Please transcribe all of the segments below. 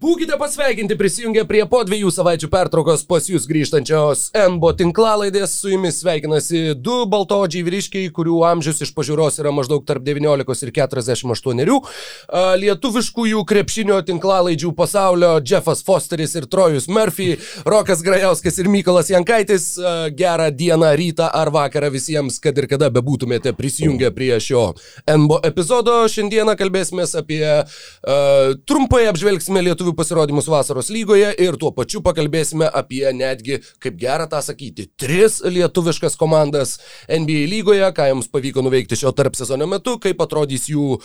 Būkite pasveikinti prisijungę prie po dviejų savaičių pertraukos pas jūs grįžtančios NBO tinklalaidės. Su jumis sveikinasi du baltodžiai vyriškiai, kurių amžius iš pažiūros yra maždaug tarp 19 ir 48. Lietuviškųjų krepšinio tinklalaidžių pasaulio Jeffas Fosteris ir Trojus Murphy, Rokas Grajauskas ir Mykolas Jankaitis. Gerą dieną, rytą ar vakarą visiems, kad ir kada bebūtumėte prisijungę prie šio NBO epizodo. Šiandieną kalbėsime apie uh, trumpai apžvelgsime lietuvių lietuvių pasirodymus vasaros lygoje ir tuo pačiu pakalbėsime apie netgi, kaip gera tą sakyti, tris lietuviškas komandas NBA lygoje, ką jums pavyko nuveikti šio tarp sezono metu, kaip atrodys jų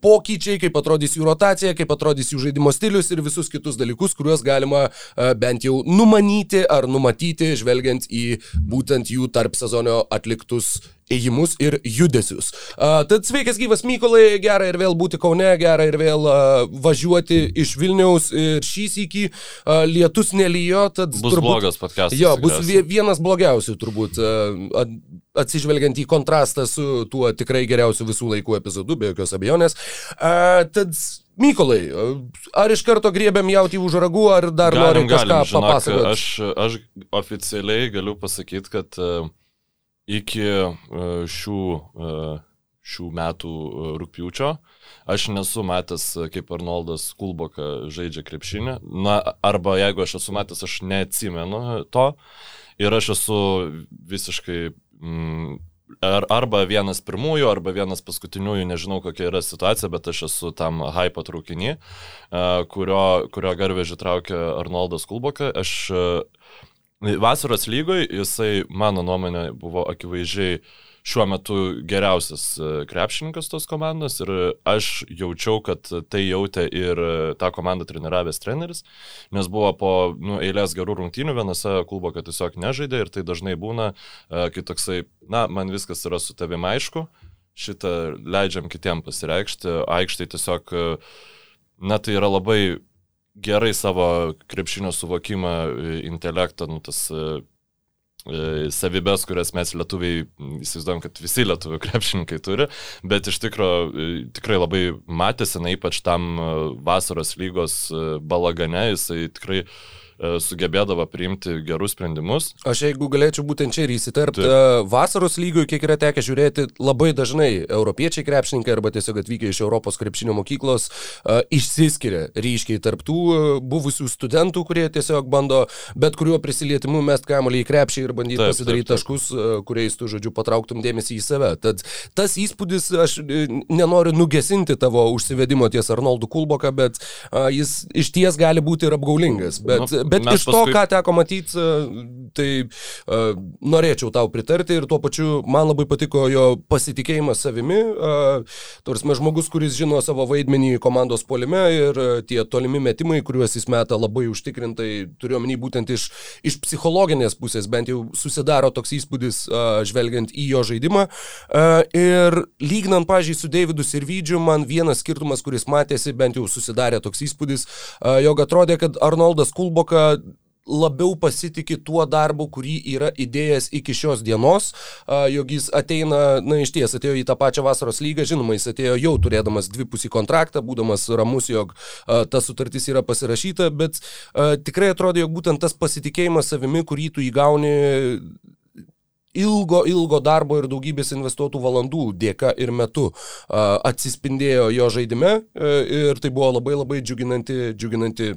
pokyčiai, kaip atrodys jų rotacija, kaip atrodys jų žaidimo stilius ir visus kitus dalykus, kuriuos galima bent jau numanyti ar numatyti, žvelgiant į būtent jų tarp sezono atliktus ėjimus ir judesius. Uh, tad sveikas gyvas Mykolai, gera ir vėl būti Kaune, gera ir vėl uh, važiuoti iš Vilniaus ir šį sįkį uh, lietus nelyjo, tad... Bus turbūt, blogas podcastas. Jo, bus vienas blogiausių turbūt, uh, atsižvelgiant į kontrastą su tuo tikrai geriausiu visų laikų epizodu, be jokios abejonės. Uh, tad Mykolai, ar iš karto griebėm jauti už ragų, ar dar galim, norim kažką galim, žinok, papasakoti? Aš, aš oficialiai galiu pasakyti, kad uh, iki e, šių, e, šių metų e, rūpiučio aš nesu matęs, kaip Arnoldas Kulboka žaidžia krepšinį. Na, arba jeigu aš esu matęs, aš neatsimenu to. Ir aš esu visiškai mm, ar, arba vienas pirmųjų, arba vienas paskutiniųjų, nežinau kokia yra situacija, bet aš esu tam hype traukinį, kurio, kurio garvežį traukia Arnoldas Kulboka. Aš Vasaros lygoj jisai, mano nuomonė, buvo akivaizdžiai šiuo metu geriausias e, krepšininkas tos komandos ir aš jaučiau, kad tai jautė ir tą komandą treniravęs treneris, nes buvo po nu, eilės gerų rungtynių vienose klubo, kad tiesiog nežaidė ir tai dažnai būna, e, kai toksai, na, man viskas yra su tavimi aišku, šitą leidžiam kitiem pasireikšti, aikštai tiesiog, e, na, tai yra labai gerai savo krepšinio suvokimą, e, intelektą, nu, tas e, e, savybės, kurias mes lietuviai įsivaizduojam, kad visi lietuvių krepšininkai turi, bet iš tikrųjų tikrai labai matėsi, na ypač tam vasaros lygos balagane, jisai tikrai uh, sugebėdavo priimti gerus sprendimus. Aš jeigu galėčiau būtent čia ir įsiterpti, e, vasaros lygiui, kiek yra tekę žiūrėti, labai dažnai europiečiai krepšininkai arba tiesiog atvykę iš Europos krepšinio mokyklos uh, išsiskiria ryškiai tarptų buvusių studentų, kurie tiesiog bando bet kuriuo prisilietimu mest kamuolį į krepšį ir bandyti taip, pasidaryti taip, taip. taškus, kuriais tu, žodžiu, patrauktum dėmesį į save. Tad tas įspūdis, aš nenoriu nugesinti tavo užsivedimo ties Arnoldu Kulboka, bet uh, jis iš ties gali būti ir apgaulingas. Bet, nu, Bet Mes iš to, paskui... ką teko matyti, e, tai uh, norėčiau tau pritarti ir tuo pačiu man labai patiko jo pasitikėjimas savimi. Uh, Tarsi žmogus, kuris žino savo vaidmenį komandos polime ir uh, tie tolimi metimai, kuriuos jis meta labai užtikrintai, turiuomenį būtent iš, iš psichologinės pusės, bent jau susidaro toks įspūdis, uh, žvelgiant į jo žaidimą. Uh, ir lygnant, pažiūrėjau, su Davidu Sirvydžiu, man vienas skirtumas, kuris matėsi, bent jau susidarė toks įspūdis, uh, jog atrodė, kad Arnoldas Kulboka labiau pasitikė tuo darbu, kurį yra įdėjęs iki šios dienos, jog jis ateina, na iš ties atėjo į tą pačią vasaros lygą, žinoma, jis atėjo jau turėdamas dvipusį kontraktą, būdamas ramus, jog ta sutartis yra pasirašyta, bet tikrai atrodo, jog būtent tas pasitikėjimas savimi, kurį tu įgauni ilgo, ilgo darbo ir daugybės investuotų valandų dėka ir metu atsispindėjo jo žaidime uh, ir tai buvo labai labai džiuginanti, džiuginanti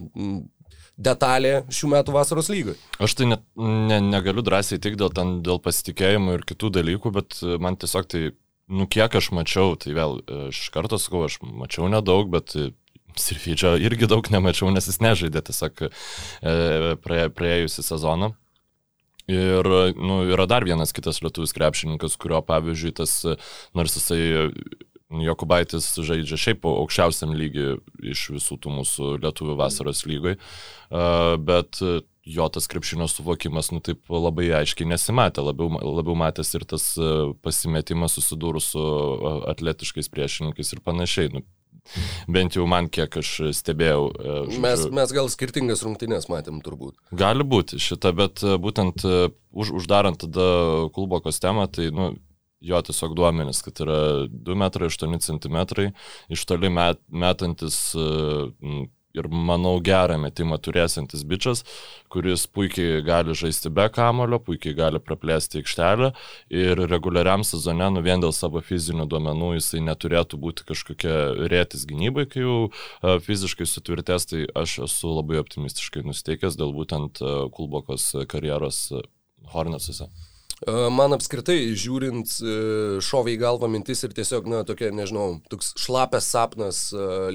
detalė šių metų vasaros lygai. Aš tai net, ne, negaliu drąsiai tik dėl, ten, dėl pasitikėjimo ir kitų dalykų, bet man tiesiog tai, nu kiek aš mačiau, tai vėl iš karto sakau, aš mačiau nedaug, bet Sirfydžio irgi daug nemačiau, nes jis nežaidė tiesiog e, praė, praėjusią sezoną. Ir nu, yra dar vienas kitas lietuvis krepšininkas, kurio pavyzdžiui tas, nors jisai Jokubaitis žaidžia šiaip aukščiausiam lygiui iš visų tų mūsų lietuvių vasaros lygoj, bet jo tas krepšinio suvokimas, nu taip labai aiškiai nesimatė, labiau, labiau matęs ir tas pasimetimas susidūrus su atletiškais priešininkais ir panašiai. Nu, bent jau man kiek aš stebėjau. Žodžiu, mes, mes gal skirtingas rungtynės matėm turbūt. Gali būti šitą, bet būtent už, uždarant tada Kulbokos temą, tai nu, jo tiesiog duomenis, kad yra 2 metrai 8 cm, iš toli met, metantis ir manau gerą metimą turėsintis bičias, kuris puikiai gali žaisti be kamulio, puikiai gali praplėsti aikštelę ir reguliariam sezone, nu vien dėl savo fizinių duomenų, jisai neturėtų būti kažkokia rėtis gynybai, kai jau uh, fiziškai sutvirtės, tai aš esu labai optimistiškai nusteikęs dėl būtent uh, Kulbokos karjeros Hornetsuose. Man apskritai, žiūrint, šovė į galvą mintis ir tiesiog, na, tokia, nežinau, toks šlapės sapnas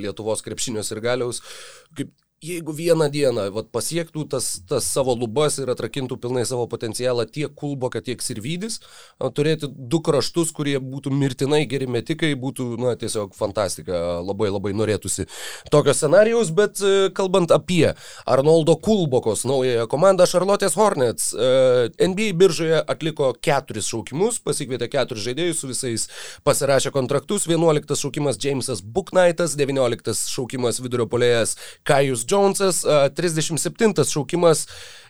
Lietuvos krepšinios ir galiaus, kaip jeigu vieną dieną vat, pasiektų tas, tas savo lubas ir atrakintų pilnai savo potencialą tiek Kulboka, tiek Sirvydis, turėti du kraštus, kurie būtų mirtinai geri metikai, būtų, na, tiesiog fantastika, labai labai norėtųsi tokio scenarijaus, bet e, kalbant apie Arnoldo Kulbokos naująją komandą, Charlotte's Hornets, e, NBA biržoje atliko keturis šaukimus, pasikvietė keturis žaidėjus, su visais pasirašė kontraktus, 11 šaukimas Jamesas Booknightas, 19 šaukimas vidurio polėjas Kajus Jonesas, 37 šaukimas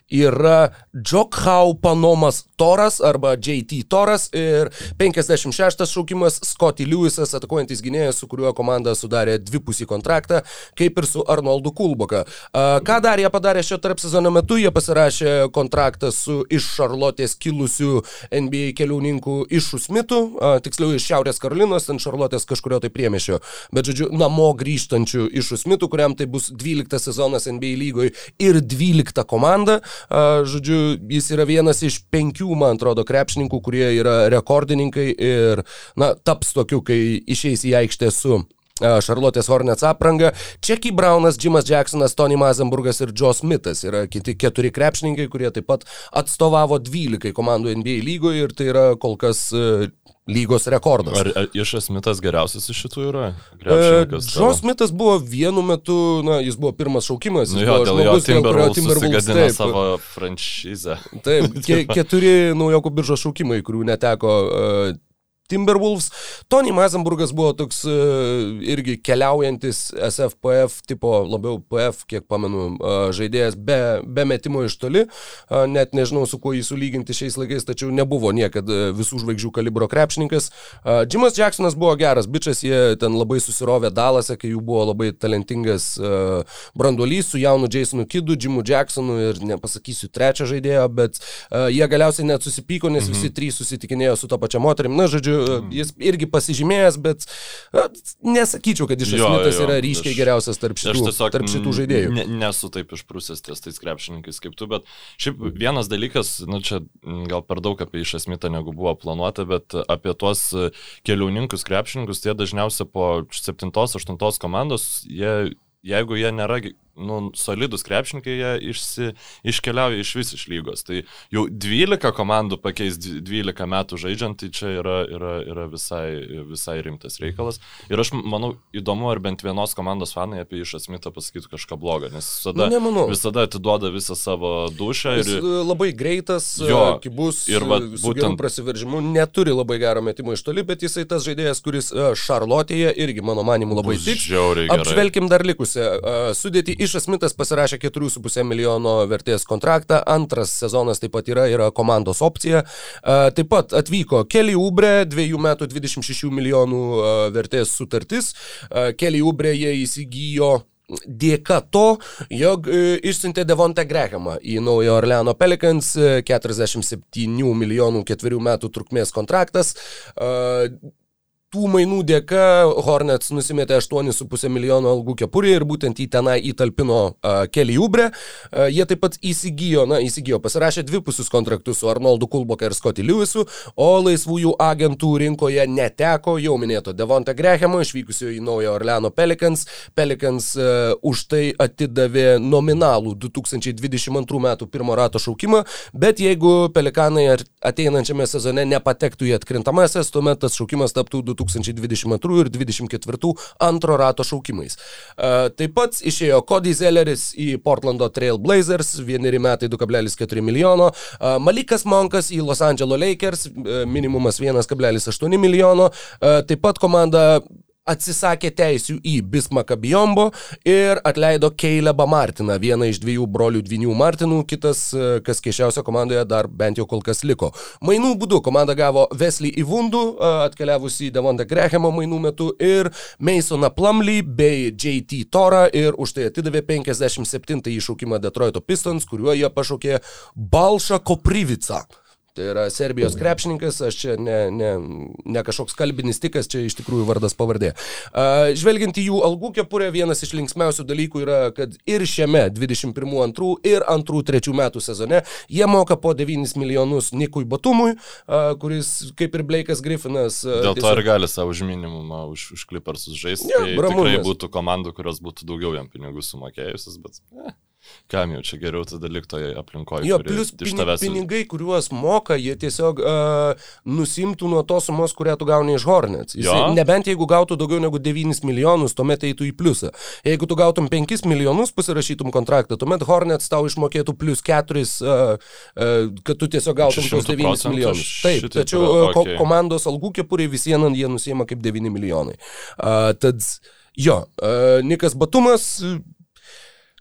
yra Džokhau Panomas Toras arba JT Toras ir 56 šaukimas Scotty Lewisas, atakuojantis gynėjas, su kuriuo komanda sudarė dvipusį kontraktą, kaip ir su Arnoldu Kulboka. Ką dar jie padarė šio tarp sezono metu? Jie pasirašė kontraktą su iš Šarlotės kilusiu NBA keliauninkų iš Usmitų, tiksliau iš Šiaurės Karolinos, ant Šarlotės kažkurio tai priemešio, bet žodžiu, namo grįžtančių iš Usmitų, kuriam tai bus 12 sezonas NBA lygoje ir 12 komanda. Žodžiu, jis yra vienas iš penkių, man atrodo, krepšininkų, kurie yra rekordininkai ir, na, taps tokiu, kai išeis į aikštę su Šarlotės Hornets apranga. Čeky Braunas, Jimas Jacksonas, Tony Mazenburgas ir Joe Smithas yra kiti keturi krepšininkai, kurie taip pat atstovavo 12 komandų NBA lygoje ir tai yra kol kas lygos rekordas. Ar, ar Išas Smithas geriausias iš šitų yra? Džo Smithas buvo vienu metu, na, jis buvo pirmas šaukimas. Nu jo, dėl žmogus, jo Timberwolves, Timberwolves taip, savo franšizę. Taip, ke, keturi naujokų biržos šaukimai, kurių neteko uh, Timberwolves. Tony Mazenburgas buvo toks uh, irgi keliaujantis SFPF tipo, labiau PF, kiek pamenu, uh, žaidėjas be, be metimo iš toli. Uh, net nežinau, su kuo jį sulyginti šiais laikais, tačiau nebuvo niekada visų žvaigždžių kalibro krepšininkas. Jimas Jacksonas buvo geras bičias, jie ten labai susirovė Dalase, kai jų buvo labai talentingas branduolys su jaunu Jasonu Kidu, Jimu Jacksonu ir nepasakysiu trečią žaidėją, bet jie galiausiai net susipyko, nes mhm. visi trys susitikinėjo su to pačia moterim. Na, žodžiu, mm. jis irgi pasižymėjęs, bet a, nesakyčiau, kad iš esmės yra ryškiai aš, geriausias tarp šitų, tiesiog, tarp šitų žaidėjų. Ne, nesu taip išprūsęs ties tais krepšininkais kaip tu, bet šiaip vienas dalykas, na čia gal per daug apie iš esmės negu buvo planuota, bet apie tuos keliauninkus krepšininkus, tie dažniausiai po 7-8 komandos, jie, jeigu jie nėra nu, solidus krepšininkai, jie išsi, iškeliauja iš vis iš lygos. Tai jau 12 komandų pakeis 12 metų žaidžiant, tai čia yra, yra, yra visai, visai rimtas reikalas. Ir aš manau, įdomu, ar bent vienos komandos fanai apie iš Asmitą pasakytų kažką blogo, nes visada, nu, visada atiduoda visą savo dušą. Ir... Jis e, labai greitas, e, jo, kibus, ir va, e, būtent prasiveržimu, neturi labai gero metimo iš toli, bet jisai tas žaidėjas, kuris Šarlotėje irgi, mano manimu, labai tiks. Apžvelkim dar likusią sudėtį iš Mišas Smithas pasirašė 4,5 milijono vertės kontraktą, antras sezonas taip pat yra, yra komandos opcija. Taip pat atvyko Kelly Ubre, 2 metų 26 milijonų vertės sutartis. Kelly Ubre jie įsigijo dėka to, jog e, išsiuntė Devontą Grehamą į Naujo Orleano Pelicans, 47 milijonų ketverių metų trukmės kontraktas tų mainų dėka Hornets nusimetė 8,5 milijono algų kepurį ir būtent į tenai įtalpino uh, Kelly Ubre. Uh, jie taip pat įsigijo, na, įsigijo, pasirašė dvipusius kontraktus su Arnoldu Kulboka ir Scotty Lewisu, o laisvųjų agentų rinkoje neteko jau minėto Devonta Grehamo išvykusio į Naują Orleano Pelicans. Pelicans uh, už tai atidavė nominalų 2022 metų pirmo rato šaukimą, bet jeigu Pelikanai ateinančiame sezone nepatektų į atkrintamasis, tuomet tas šaukimas taptų 2022 2022 ir 2024 antro rato šaukimais. Taip pat išėjo Cody Zelleris į Portlando Trail Blazers, vieneri metai 2,4 milijono, Malikas Monkas į Los Angeles Lakers, minimumas 1,8 milijono, taip pat komanda atsisakė teisių į Bismaką Biombo ir atleido Keilebą Martiną, vieną iš dviejų brolių dvinių Martinų, kitas, e, kas keiščiausia komandoje, dar bent jau kol kas liko. Mainų būdu komanda gavo Wesley Ivundų, atkeliavusi į Devonta Grehamo mainų metu, ir Masoną Plumley bei JT Torą ir už tai atidavė 57 įšaukimą Detroito Pistons, kuriuo jie pašaukė Balšą Koprivicą. Tai yra Serbijos krepšininkas, aš čia ne, ne, ne kažkoks kalbinis tikas, čia iš tikrųjų vardas pavardė. Žvelgiant į jų algų kepurę, vienas iš linksmiausių dalykų yra, kad ir šiame 21-2 ir 2-3 metų sezone jie moka po 9 milijonus Nikui Batumui, kuris kaip ir Blake'as Griffinas. Dėl tiesiog... to ir gali savo už minimumą už, už Clippersus žaisti. Ja, tai tikrai būtų komandų, kurios būtų daugiau jam pinigų sumokėjusios, bet... Eh. Kam jau čia geriau tada liktoje aplinkoje? Jo, plus iš tavęs... pinigai, kuriuos moka, jie tiesiog uh, nusimtų nuo tos sumos, kurią tu gauni iš Hornets. Jis, nebent jeigu gautų daugiau negu 9 milijonus, tuomet eitų į pliusą. Jeigu tu gautum 5 milijonus, pasirašytum kontraktą, tuomet Hornets tau išmokėtų plus 4, uh, uh, kad tu tiesiog gautum tos 9 milijonus. Taip, tačiau uh, okay. ko komandos algų kepuriai vis vieną jie nusima kaip 9 milijonai. Uh, tad jo, uh, Nikas Batumas. Uh,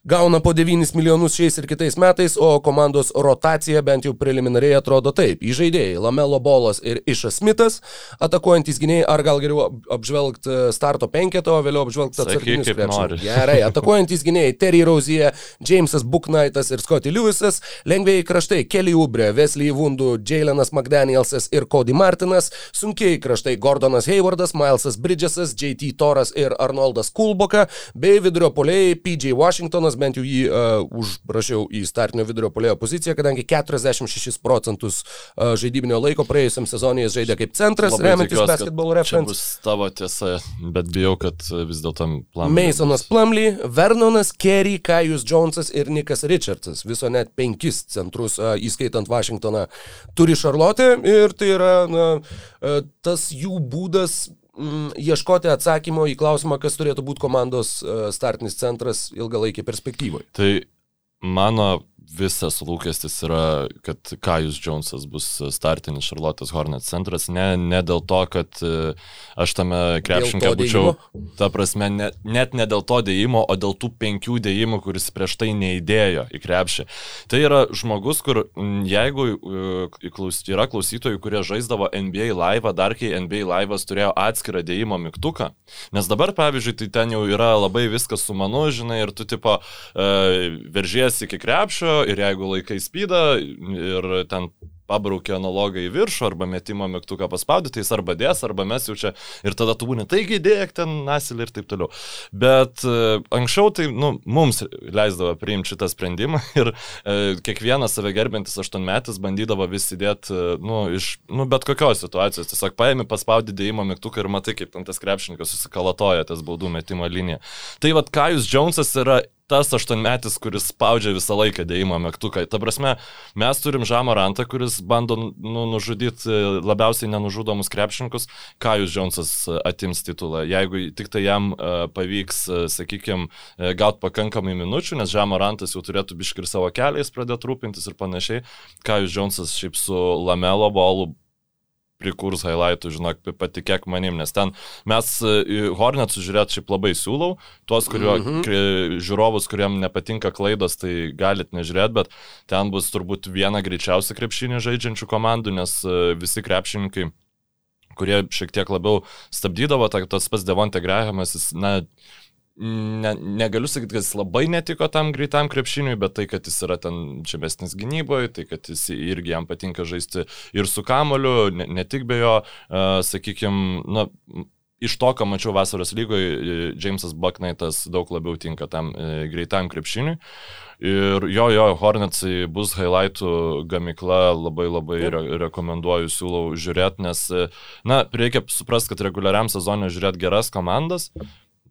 gauna po 9 milijonus šiais ir kitais metais, o komandos rotacija bent jau preliminariai atrodo taip. Įžaidėjai Lamelo Bolas ir Išas Smithas, atakuojantis gynėjai, ar gal geriau apžvelgti e, starto penketą, o vėliau apžvelgti atsarginius krepšius. Gerai, atakuojantis gynėjai Terry Rozier, Jamesas Booknightas ir Scotty Lewisas, lengvėjai kraštai Kelly Ubre, Wesley Vundu, Jalenas McDanielsas ir Cody Martinas, sunkiai kraštai Gordonas Haywardas, Milesas Bridgesas, JT Toras ir Arnoldas Kulboka, bei vidurio poliai PJ Washingtonas bent jau jį uh, užrašiau į startinio vidurio polėjo poziciją, kadangi 46 procentus uh, žaidybinio laiko praėjusiam sezonui jis žaidė kaip centras, Labai remiantis basketball reference. Bus tavo tiesa, bet bijau, kad vis dėlto Plumley. Masonas Plumley, Vernonas Kerry, Kajus Jonesas ir Nikas Richardsas. Viso net penkis centrus, uh, įskaitant Vašingtoną, turi Šarlotė ir tai yra na, uh, tas jų būdas mm, ieškoti atsakymo į klausimą, kas turėtų būti komandos uh, startinis centras ilgalaikį perspektyvoje. Tai mano visas lūkestis yra, kad Kajus Jonesas bus startinis Charlotte's Hornets centras, ne, ne dėl to, kad e, aš tame krepšinke būčiau, ta prasme, ne, net ne dėl to dėjimo, o dėl tų penkių dėjimų, kuris prieš tai neįdėjo į krepšį. Tai yra žmogus, kur jeigu e, yra klausytojų, kurie žaisdavo NBA live, dar kai NBA live'as turėjo atskirą dėjimo mygtuką, nes dabar, pavyzdžiui, tai ten jau yra labai viskas su manu, žinai, ir tu tipo uh, veržiesi iki krepšio, ir jeigu laikai spydą ir ten pabraukė analogą į viršų arba metimo mygtuką paspaudė, tai jis arba dės, arba mes jau čia ir tada tu būni, taigi dėk ten nasilį ir taip toliau. Bet uh, anksčiau tai nu, mums leisdavo priimti šitą sprendimą ir uh, kiekvienas save gerbintis aštuonmetis bandydavo vis įdėti, uh, nu, iš, nu, bet kokios situacijos. Tiesiog paėmė, paspaudė dėjimo mygtuką ir matai, kaip tas krepšininkas susikalatoja tas baudų metimo liniją. Tai vad Kajus Jonesas yra tas aštuonmetis, kuris spaudžia visą laiką dėjimo mygtuką. Ta prasme, mes turim Žamą Rantą, kuris bando nu, nužudyti labiausiai nenužudomus krepšininkus, Kajus Džonsas atims titulą. Jeigu tik tai jam uh, pavyks, uh, sakykime, uh, gauti pakankamai minučių, nes Žamą Rantas jau turėtų biškir savo keliais pradėti rūpintis ir panašiai, Kajus Džonsas šiaip su Lamelo bolu prikurs highlightų, žinok, patikėk manim, nes ten mes e, Hornet sužiūrėti šiaip labai siūlau, tuos kurio, mm -hmm. žiūrovus, kuriem nepatinka klaidos, tai galit nežiūrėti, bet ten bus turbūt viena greičiausia krepšinį žaidžiančių komandų, nes e, visi krepšininkai kurie šiek tiek labiau stabdydavo, tas pats Devonte Grahamas, jis, na, ne, negaliu sakyti, kad jis labai netiko tam greitam krepšiniui, bet tai, kad jis yra ten žemesnis gynyboje, tai, kad jis irgi jam patinka žaisti ir su kamoliu, ne, ne tik be jo, uh, sakykime, na, iš to, ką mačiau vasaros lygoje, Jamesas Bucknightas daug labiau tinka tam e, greitam krepšiniui. Ir jo, jo, Hornetsai bus highlightų gamikla, labai labai re rekomenduoju, siūlau žiūrėti, nes, na, reikia suprasti, kad reguliariam sezonui žiūrėti geras komandas,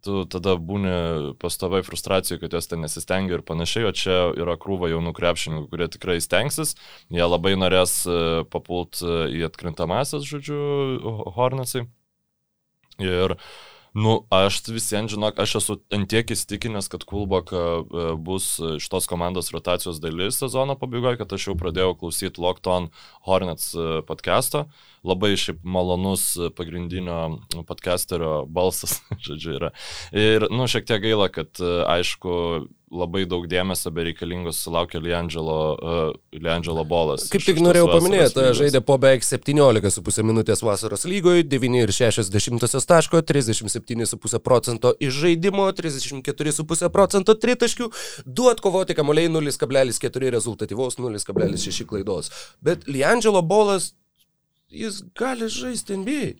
tu tada būni pastovai frustracijų, kad jos ten nesistengia ir panašiai, o čia yra krūva jaunų krepšininkų, kurie tikrai stengsis, jie labai norės e, papult e, į atkrintamasias, žodžiu, Hornetsai. Ir Nu, aš visiems žinok, aš esu antiek įstikinęs, kad Kulbaka e, bus šitos komandos rotacijos dalis sezono pabaigoje, kad aš jau pradėjau klausyti Lockton Hornets podcast'o. Labai šiaip malonus pagrindinio podcasterio balsas, žodžiu, yra. Ir, nu, šiek tiek gaila, kad, e, aišku, labai daug dėmesio bereikalingos sulaukė Liangelo, uh, Liangelo bolas. Kaip tik norėjau paminėti, žaidė po beveik 17,5 minutės vasaros lygoje, 9,6 taško, 37,5 procento iš žaidimo, 34,5 procento tritaškių, 2 atkovoti kamuoliai 0,4 rezultatyvos, 0,6 klaidos. Bet Liangelo bolas, jis gali žaisti NBA.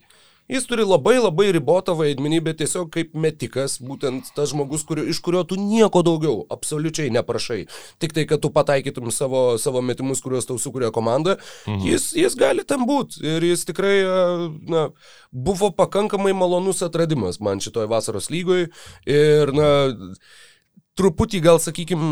Jis turi labai labai ribotą vaidmenį, bet tiesiog kaip metikas, būtent tas žmogus, kurio, iš kurio tu nieko daugiau absoliučiai neprašai. Tik tai, kad tu pataikytum savo, savo metimus, kuriuos tau sukuria komanda, mhm. jis, jis gali tam būti. Ir jis tikrai na, buvo pakankamai malonus atradimas man šitoj vasaros lygoje. Ir, na, truputį gal, sakykime,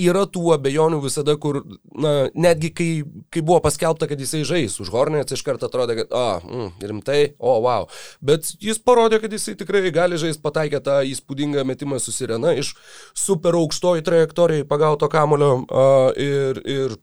yra tų abejonių visada, kur, na, netgi kai, kai buvo paskelbta, kad jisai žais už Hornets, iš karto atrodė, kad, a, mm, rimtai, o, wow. Bet jis parodė, kad jisai tikrai gali žaisti, pataikė tą įspūdingą metimą su sirena iš super aukštoji trajektorijai pagauto kamulio a, ir, ir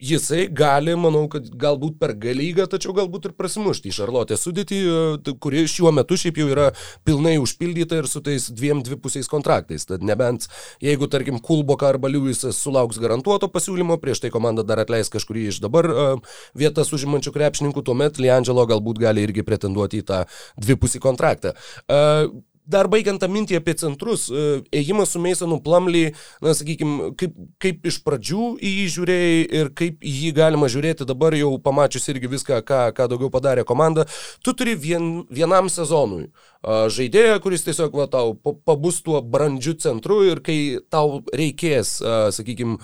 jisai gali, manau, kad galbūt per galygą, tačiau galbūt ir prasimušti į Šarlotę sudėtį, e, kuri šiuo metu šiaip jau yra pilnai užpildyta ir su tais dviem dvipusiais kontraktais. Tad nebent, jeigu, tarkim, Kulboka arba Liujisas sulauks garantuoto pasiūlymo, prieš tai komanda dar atleis kažkurį iš dabar uh, vietas užimančių krepšininkų, tuomet Liangelo galbūt gali irgi pretenduoti į tą dvipusį kontraktą. Uh, dar baigiant tą mintį apie centrus, e, ėjimas su Meisonu Plumley, na, sakykime, kaip, kaip iš pradžių į jį žiūrėjai ir kaip į jį galima žiūrėti dabar jau pamačius irgi viską, ką, ką daugiau padarė komanda, tu turi vien, vienam sezonui žaidėją, kuris tiesiog va, tau pabus tuo brandžiu centru ir kai tau reikės, sakykime,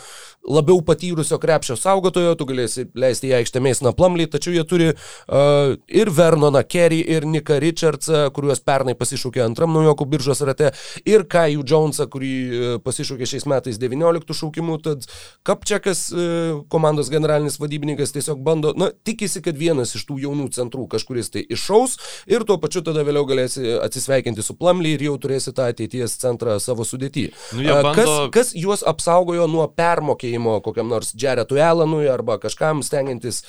labiau patyrusio krepšio saugotojo, tu galėsi leisti į aikštę Meisoną Plumley, tačiau jie turi uh, ir Vernoną Kerry, ir Nika Richardsą, kuriuos pernai pasišūkė antram naujokų biržos rate ir Kajų Jonesą, kurį e, pasišūkė šiais metais 19 šaukimų, tad Kapčiakas, e, komandos generalinis vadybininkas, tiesiog bando, na, tikisi, kad vienas iš tų jaunų centrų kažkuris tai iššaus ir tuo pačiu tada vėliau galėsi atsisveikinti su Plamly ir jau turėsi tą ateities centrą savo sudėtį. Nu, bando... kas, kas juos apsaugojo nuo permokėjimo kokiam nors Jaretui Allanui arba kažkam stengiantis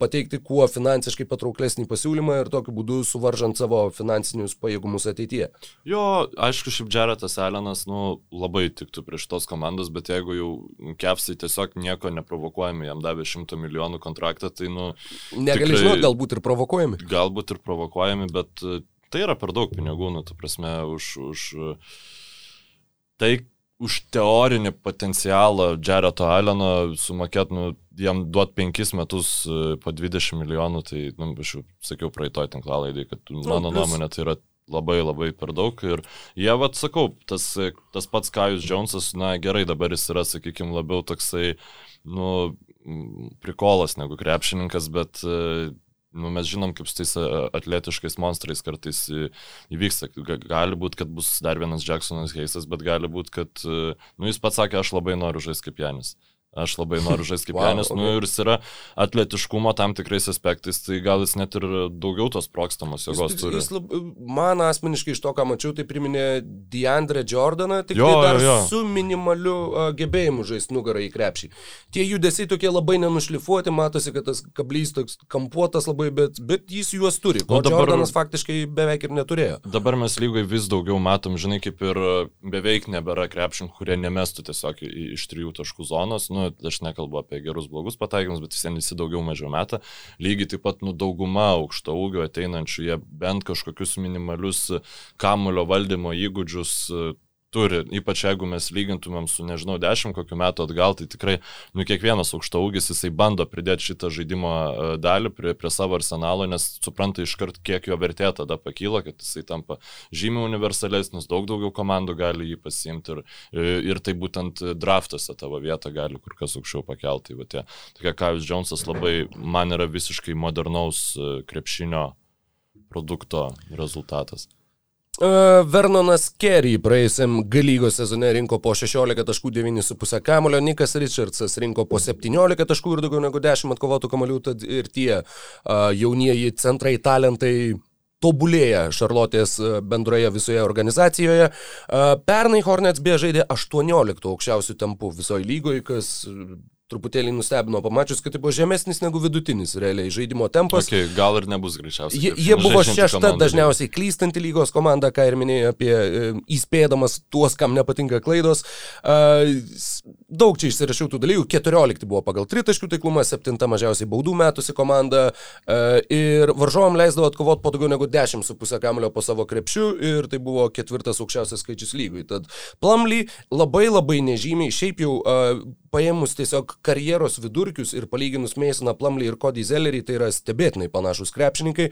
pateikti kuo finansiškai patrauklesnį pasiūlymą ir tokiu būdu suvaržant savo finansinius pajėgumus ateityje. Jo, aišku, šiaip Jaretas Allenas, nu, labai tiktų prieš tos komandos, bet jeigu jau kepsai tiesiog nieko neprovokuojami, jam davė 100 milijonų kontraktą, tai, nu... Negali tikrai, žinoti, galbūt ir provokuojami. Galbūt ir provokuojami, bet tai yra per daug pinigų, nu, ta prasme, už... už tai, už teorinį potencialą Jareto Alleno sumokėt, nu, jam duot penkis metus e, po 20 milijonų, tai, nu, aš jau sakiau praeitoj tinklalaidai, kad nu, mano plus, nuomonė tai yra labai labai per daug. Ir jie, vad sakau, tas, tas pats Kajus Džonsas, na gerai, dabar jis yra, sakykime, labiau toksai, nu, prikolas negu krepšininkas, bet nu, mes žinom, kaip su tais atletiškais monstrais kartais įvyksta. Gali būti, kad bus dar vienas Jacksonas Heisas, bet gali būti, kad, nu, jis pats sakė, aš labai noriu žaisti kaip Janis. Aš labai noriu žaisti kaip wow, Janis, okay. nu ir jis yra atletiškumo tam tikrais aspektais, tai gal jis net ir daugiau tos prokstamos jėgos jis, turi. Jis lab, man asmeniškai iš to, ką mačiau, tai priminė Deandre Jordaną, tik jo, tai dar jo. su minimaliu uh, gebėjimu žaisti nugarą į krepšį. Tie judesiai tokie labai nenušlifuoti, matosi, kad tas kablys toks kampuotas labai, bet, bet jis juos turi, ko nu, dabar, Jordanas faktiškai beveik ir neturėjo. Dabar mes lygai vis daugiau matom, žinai, kaip ir beveik nebėra krepšininkų, kurie nemestų tiesiog iš trijų taškų zonos. Nu, nu, aš nekalbu apie gerus blogus pataikymus, bet vis vien visi daugiau mažiau metą. Lygiai taip pat, nu, dauguma aukšto ūgio ateinančių, jie bent kažkokius minimalius kamulio valdymo įgūdžius turi, ypač jeigu mes lygintumėm su, nežinau, dešimt kokių metų atgal, tai tikrai, nu, kiekvienas aukšto ūgis, jisai bando pridėti šitą žaidimo e, dalį prie, prie savo arsenalo, nes supranta iškart, kiek jo vertė tada pakyla, kad jisai tampa žymiai universalesnis, daug daugiau komandų gali jį pasiimti ir, ir tai būtent draftuose tavo vietą gali kur kas aukščiau pakelti. Tai, tie, tokia Kajus Džonsas labai, man yra visiškai modernaus e, krepšinio produkto rezultatas. Vernonas Kerry praėjusiam galygos sezone rinko po 16.9,5 kamulio, Nikas Richardsas rinko po 17 taškų ir daugiau negu 10 atkovotų kamolių, tad ir tie uh, jaunieji centrai talentai tobulėja Šarlotės bendroje visoje organizacijoje. Pernai Hornets beje žaidė 18 aukščiausių tempų visoje lygoje, kas truputėlį nustebino pamačius, kad tai buvo žemesnis negu vidutinis realiai žaidimo tempas. Okay, gal ir nebus greičiausiai. Jie, jie buvo šešta komanda, dažniausiai klystanti lygos komanda, ką ir minėjai apie e, įspėdamas tuos, kam nepatinka klaidos. Daug čia išsirašiau tų dalykų. 14 buvo pagal tritaškių taiklumą, 7 mažiausiai baudų metusi komanda ir varžovam leisdavo atkovoti po daugiau negu 10,5 kamulio po savo krepšių ir tai buvo ketvirtas aukščiausias skaičius lygui. Tad Plumly labai labai nežymiai, šiaip jau paėmus tiesiog karjeros vidurkius ir palyginus Masoną Plumley ir Cody Zellerį, tai yra stebėtinai panašus krepšininkai,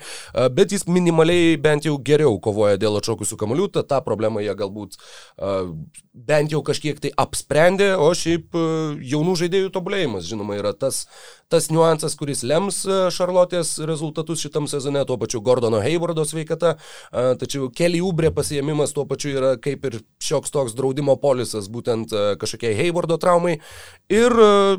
bet jis minimaliai bent jau geriau kovoja dėl atšokusių kamolių, tad tą problemą jie galbūt bent jau kažkiek tai apsprendė, o šiaip jaunų žaidėjų tobulėjimas, žinoma, yra tas, tas niuansas, kuris lems Šarlotės rezultatus šitam sezone, tuo pačiu Gordono Haywardo sveikata, tačiau Kelly Ubre pasiemimas tuo pačiu yra kaip ir šioks toks draudimo polisas būtent kažkokiai Haywardo traumai. Ir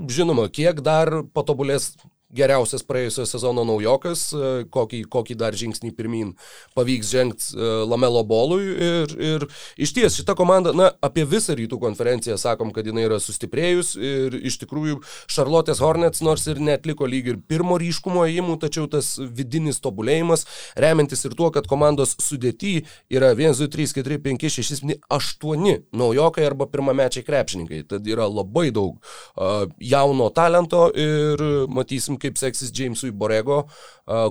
žinoma, kiek dar patobulės geriausias praėjusio sezono naujokas, e, kokį, kokį dar žingsnį pirmin pavyks žengti e, Lamelo bolui. Ir, ir iš ties šita komanda, na, apie visą rytų konferenciją sakom, kad jinai yra sustiprėjus ir iš tikrųjų Charlotte's Hornets nors ir netliko lyg ir pirmo ryškumo įimų, tačiau tas vidinis tobulėjimas, remiantis ir tuo, kad komandos sudėti yra 1, 2, 3, 4, 5, 6, 7, 8 naujokai arba pirmamečiai krepšininkai. Tad yra labai daug uh, jauno talento ir matysim, kaip seksis Jamesui Borego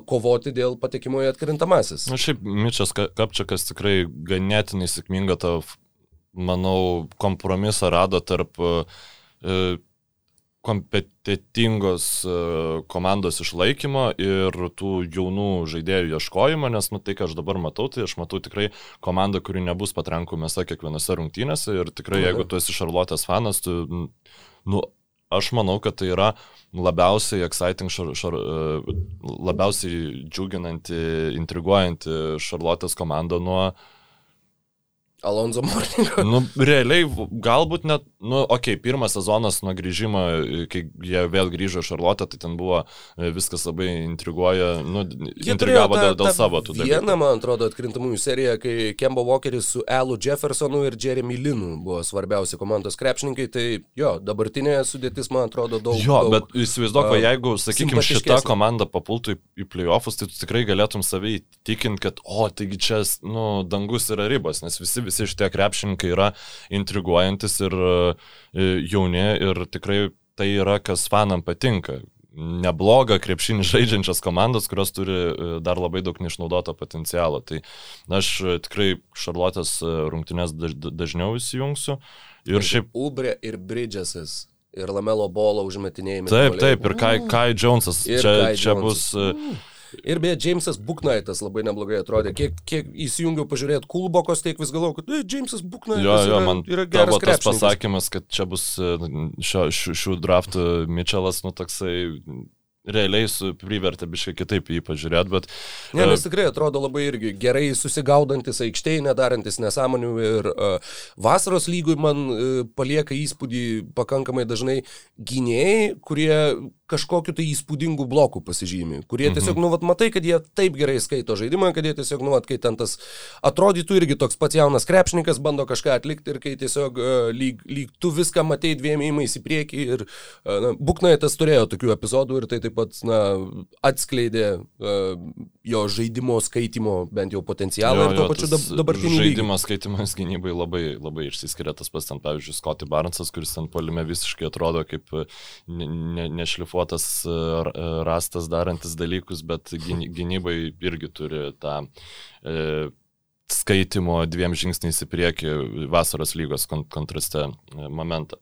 kovoti dėl patekimo į atkrintamasis. Na šiaip Mičias Kapčiakas tikrai ganėtinai sėkmingą tą, manau, kompromisą rado tarp uh, kompetitingos komandos išlaikymo ir tų jaunų žaidėjų ieškojimo, nes nu, tai, ką aš dabar matau, tai aš matau tikrai komandą, kuri nebus patrankų mėsa kiekvienose rungtynėse ir tikrai, jeigu tu esi Šarlotės fanas, tu, nu, aš manau, kad tai yra labiausiai exciting, šar, šar, e, labiausiai džiuginanti, intriguojanti Šarlotės komanda nuo uh, Alonso Morningo. Nu, realiai, galbūt net, nu, okei, okay, pirmas sezonas nuo grįžimo, kai jie vėl grįžo Šarlotę, tai ten buvo e, viskas labai intriguoja, nu, jie intrigavo dėl, dėl savo tų dalykų. Viena, man atrodo, atkrintamųjų serija, kai Kemba Walkeris su Elu Jeffersonu ir Jeremy Linu buvo svarbiausi komandos krepšininkai, tai jo, dabartinė sudėtis, man atrodo, daug. Jo, daug, bet įsivaizduok, uh, jeigu, sakykime, šita komanda papultų į, į playoffus, tai tu tikrai galėtum savai tikinti, kad, o, taigi čia, nu, dangus yra ribos, nes visi visi šitie krepšininkai yra intriguojantis ir e, jauni ir tikrai tai yra, kas fanam patinka. Nebloga krepšinį žaidžiančias komandas, kurios turi e, dar labai daug neišnaudoto potencialo. Tai aš e, tikrai Šarlotės rungtynės dažniau įsijungsiu. Ir šiaip... Ubre ir Bridgesas ir Lamelo bolo užmetinėjimai. Taip, taip, ir Kai, Kai Jonesas. Ir čia, Kai čia Jonesas. bus. Mm Ir beje, Jamesas Buknaitas labai neblogai atrodė. Kiek, kiek įsijungiau pažiūrėti Kulbokos, tiek vis galvoju, kad e, Jamesas Buknaitas jo, jo, yra, man yra geras tas pasakymas, kad čia bus e, šio, šių, šių draftų Mitčelas, nu toksai realiai privertė biškai kitaip jį pažiūrėti, bet... Ne, nes tikrai atrodo labai irgi gerai susigaudantis aikštėje, nedarantis nesąmonių ir uh, vasaros lygui man uh, palieka įspūdį pakankamai dažnai gynėjai, kurie kažkokiu tai įspūdingu bloku pasižymi, kurie tiesiog, mhm. nu, vat, matai, kad jie taip gerai skaito žaidimą, kad jie tiesiog, nu, vat, kai ten tas atrodytų irgi toks pats jaunas krepšininkas bando kažką atlikti ir kai tiesiog uh, lyg, lyg tu viską matai dviem įmais į priekį ir uh, na, Buknaitas turėjo tokių epizodų ir tai taip pat, na, atskleidė uh, jo žaidimo skaitimo bent jau potencialą jo, ir tuo pačiu dabartinį žaidimo skaitimas gynybai labai, labai išsiskiria tas pats, ten, pavyzdžiui, Scotty Barnesas, kuris ten polime visiškai atrodo kaip nešlifuotas šlifuotas e, e, rastas darantis dalykus, bet gynybai irgi turi tą e, skaitimo dviem žingsniais į priekį vasaros lygos kontraste e, momentą.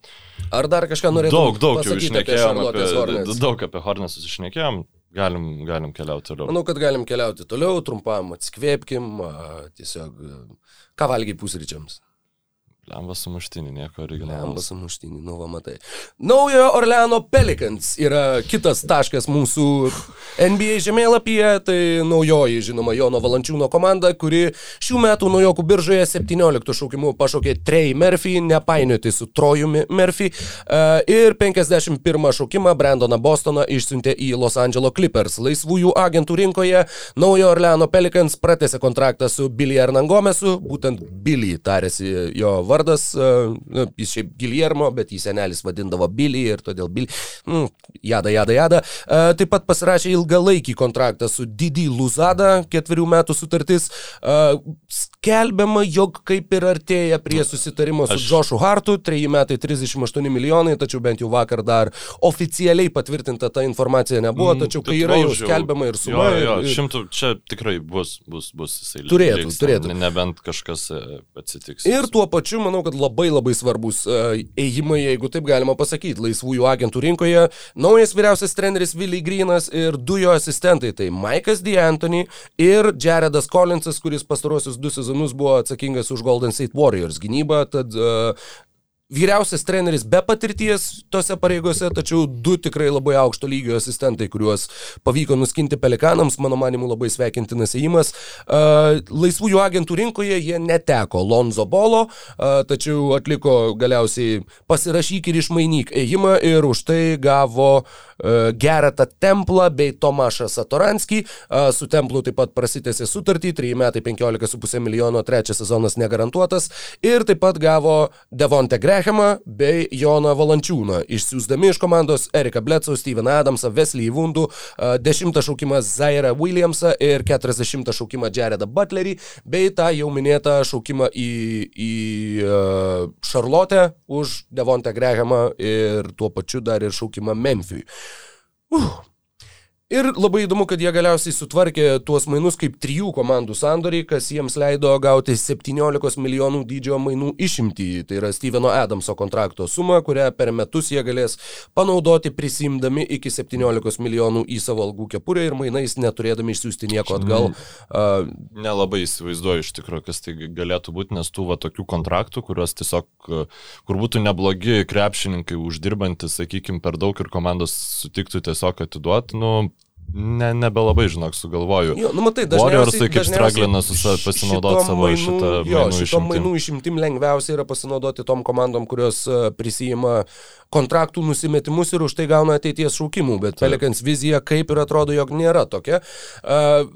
Ar dar kažką norėtum? Daug, daug jau išnekėjom apie, apie daug apie Hornesus išnekėjom. Galim, galim keliauti toliau. Manau, kad galim keliauti toliau, trumpam atskvėpkim, tiesiog ką valgiai pusryčiams. Lembas sumuštinį, nieko originalaus. Lembas sumuštinį, nu va matai. Naujojo Orleano Pelicans yra kitas taškas mūsų NBA žemėlapyje, tai naujoji, žinoma, Jono Valančiūno komanda, kuri šių metų naujokų biržoje 17 šaukimų pašaukė Trey Murphy, nepainioti su Trojumi Murphy, e, ir 51 šaukimą Brandoną Bostoną išsiuntė į Los Angeles Clippers. Laisvųjų agentų rinkoje naujojo Orleano Pelicans pratęsė kontraktą su Billy Hernangomesu, būtent Billy tarėsi jo vardą vardas, e, jis šiaip Giljermo, bet jį senelis vadindavo Billy ir todėl Billy, mm, jada, jada, jada. E, taip pat pasirašė ilgalaikį kontraktą su Didi Luzada, ketverių metų sutartis. E, skelbiama, jog kaip ir artėja prie susitarimo su Aš... Joshu Hartu, 3 metai 38 milijonai, tačiau bent jau vakar dar oficialiai patvirtinta ta informacija nebuvo, mm, tačiau kai yra jau skelbiama ir suma. Jo, jo, ir... šimtų, čia tikrai bus, bus, bus jisai. Turėtų, liks, turėtų. Nebent kažkas atsitiks. Ir tuo pačiu manau, kad labai labai svarbus e, ėjimai, jeigu taip galima pasakyti, laisvųjų agentų rinkoje. Naujas vyriausias treneris Willy Greenas ir du jo asistentai, tai Maikas D'Antoni ir Jaredas Collinsas, kuris pastarosius du sezonus buvo atsakingas už Golden State Warriors gynybą, tad uh, vyriausias treneris be patirties tose pareigose, tačiau du tikrai labai aukšto lygio asistentai, kuriuos pavyko nuskinti pelikanams, mano manimu labai sveikintinas įimas. Laisvųjų agentų rinkoje jie neteko Lonzo Bolo, tačiau atliko galiausiai pasirašyk ir išmainyk ėjimą ir už tai gavo Geratą Templą bei Tomašą Satoranskį. Su Templu taip pat prasitėsi sutartį, 3 metai 15,5 milijono, trečias sezonas negarantuotas ir taip pat gavo Devonte Greg Beckhamą bei Joną Valančiūną, išsiųsdami iš komandos Eriką Bledsoe, Steveną Adamsą, Wesley Vundų, 10 šaukimą Zairą Williamsą ir 40 šaukimą Jaredą Butlerį, bei tą jau minėtą šaukimą į, į Šarlotę už Devontę Grehamą ir tuo pačiu dar ir šaukimą Memphijui. Uh, Ir labai įdomu, kad jie galiausiai sutvarkė tuos mainus kaip trijų komandų sandoriai, kas jiems leido gauti 17 milijonų dydžio mainų išimtį. Tai yra Steveno Adamso kontrakto suma, kurią per metus jie galės panaudoti prisimdami iki 17 milijonų į savo algų kepurę ir mainais neturėdami išsiųsti nieko atgal. Uh, Nelabai įsivaizduoju iš tikrųjų, kas tai galėtų būti, nes tų va tokių kontraktų, kuriuos tiesiog, kur būtų neblogi krepšininkai uždirbantis, sakykime, per daug ir komandos sutiktų tiesiog atiduoti, nu, Ne, nebelabai, žinok, sugalvoju. Jo, nu matai, dažniausiai... Warriorsai kaip straglina pasinaudoti savo mainų, šitą jo, mainų išimtim. mainų išimtim lengviausia yra pasinaudoti tom komandom, kurios e, prisijima kontraktų nusimetimus ir už tai gauna ateities šaukimų, bet. Pelikans vizija kaip ir atrodo, jog nėra tokia. Uh,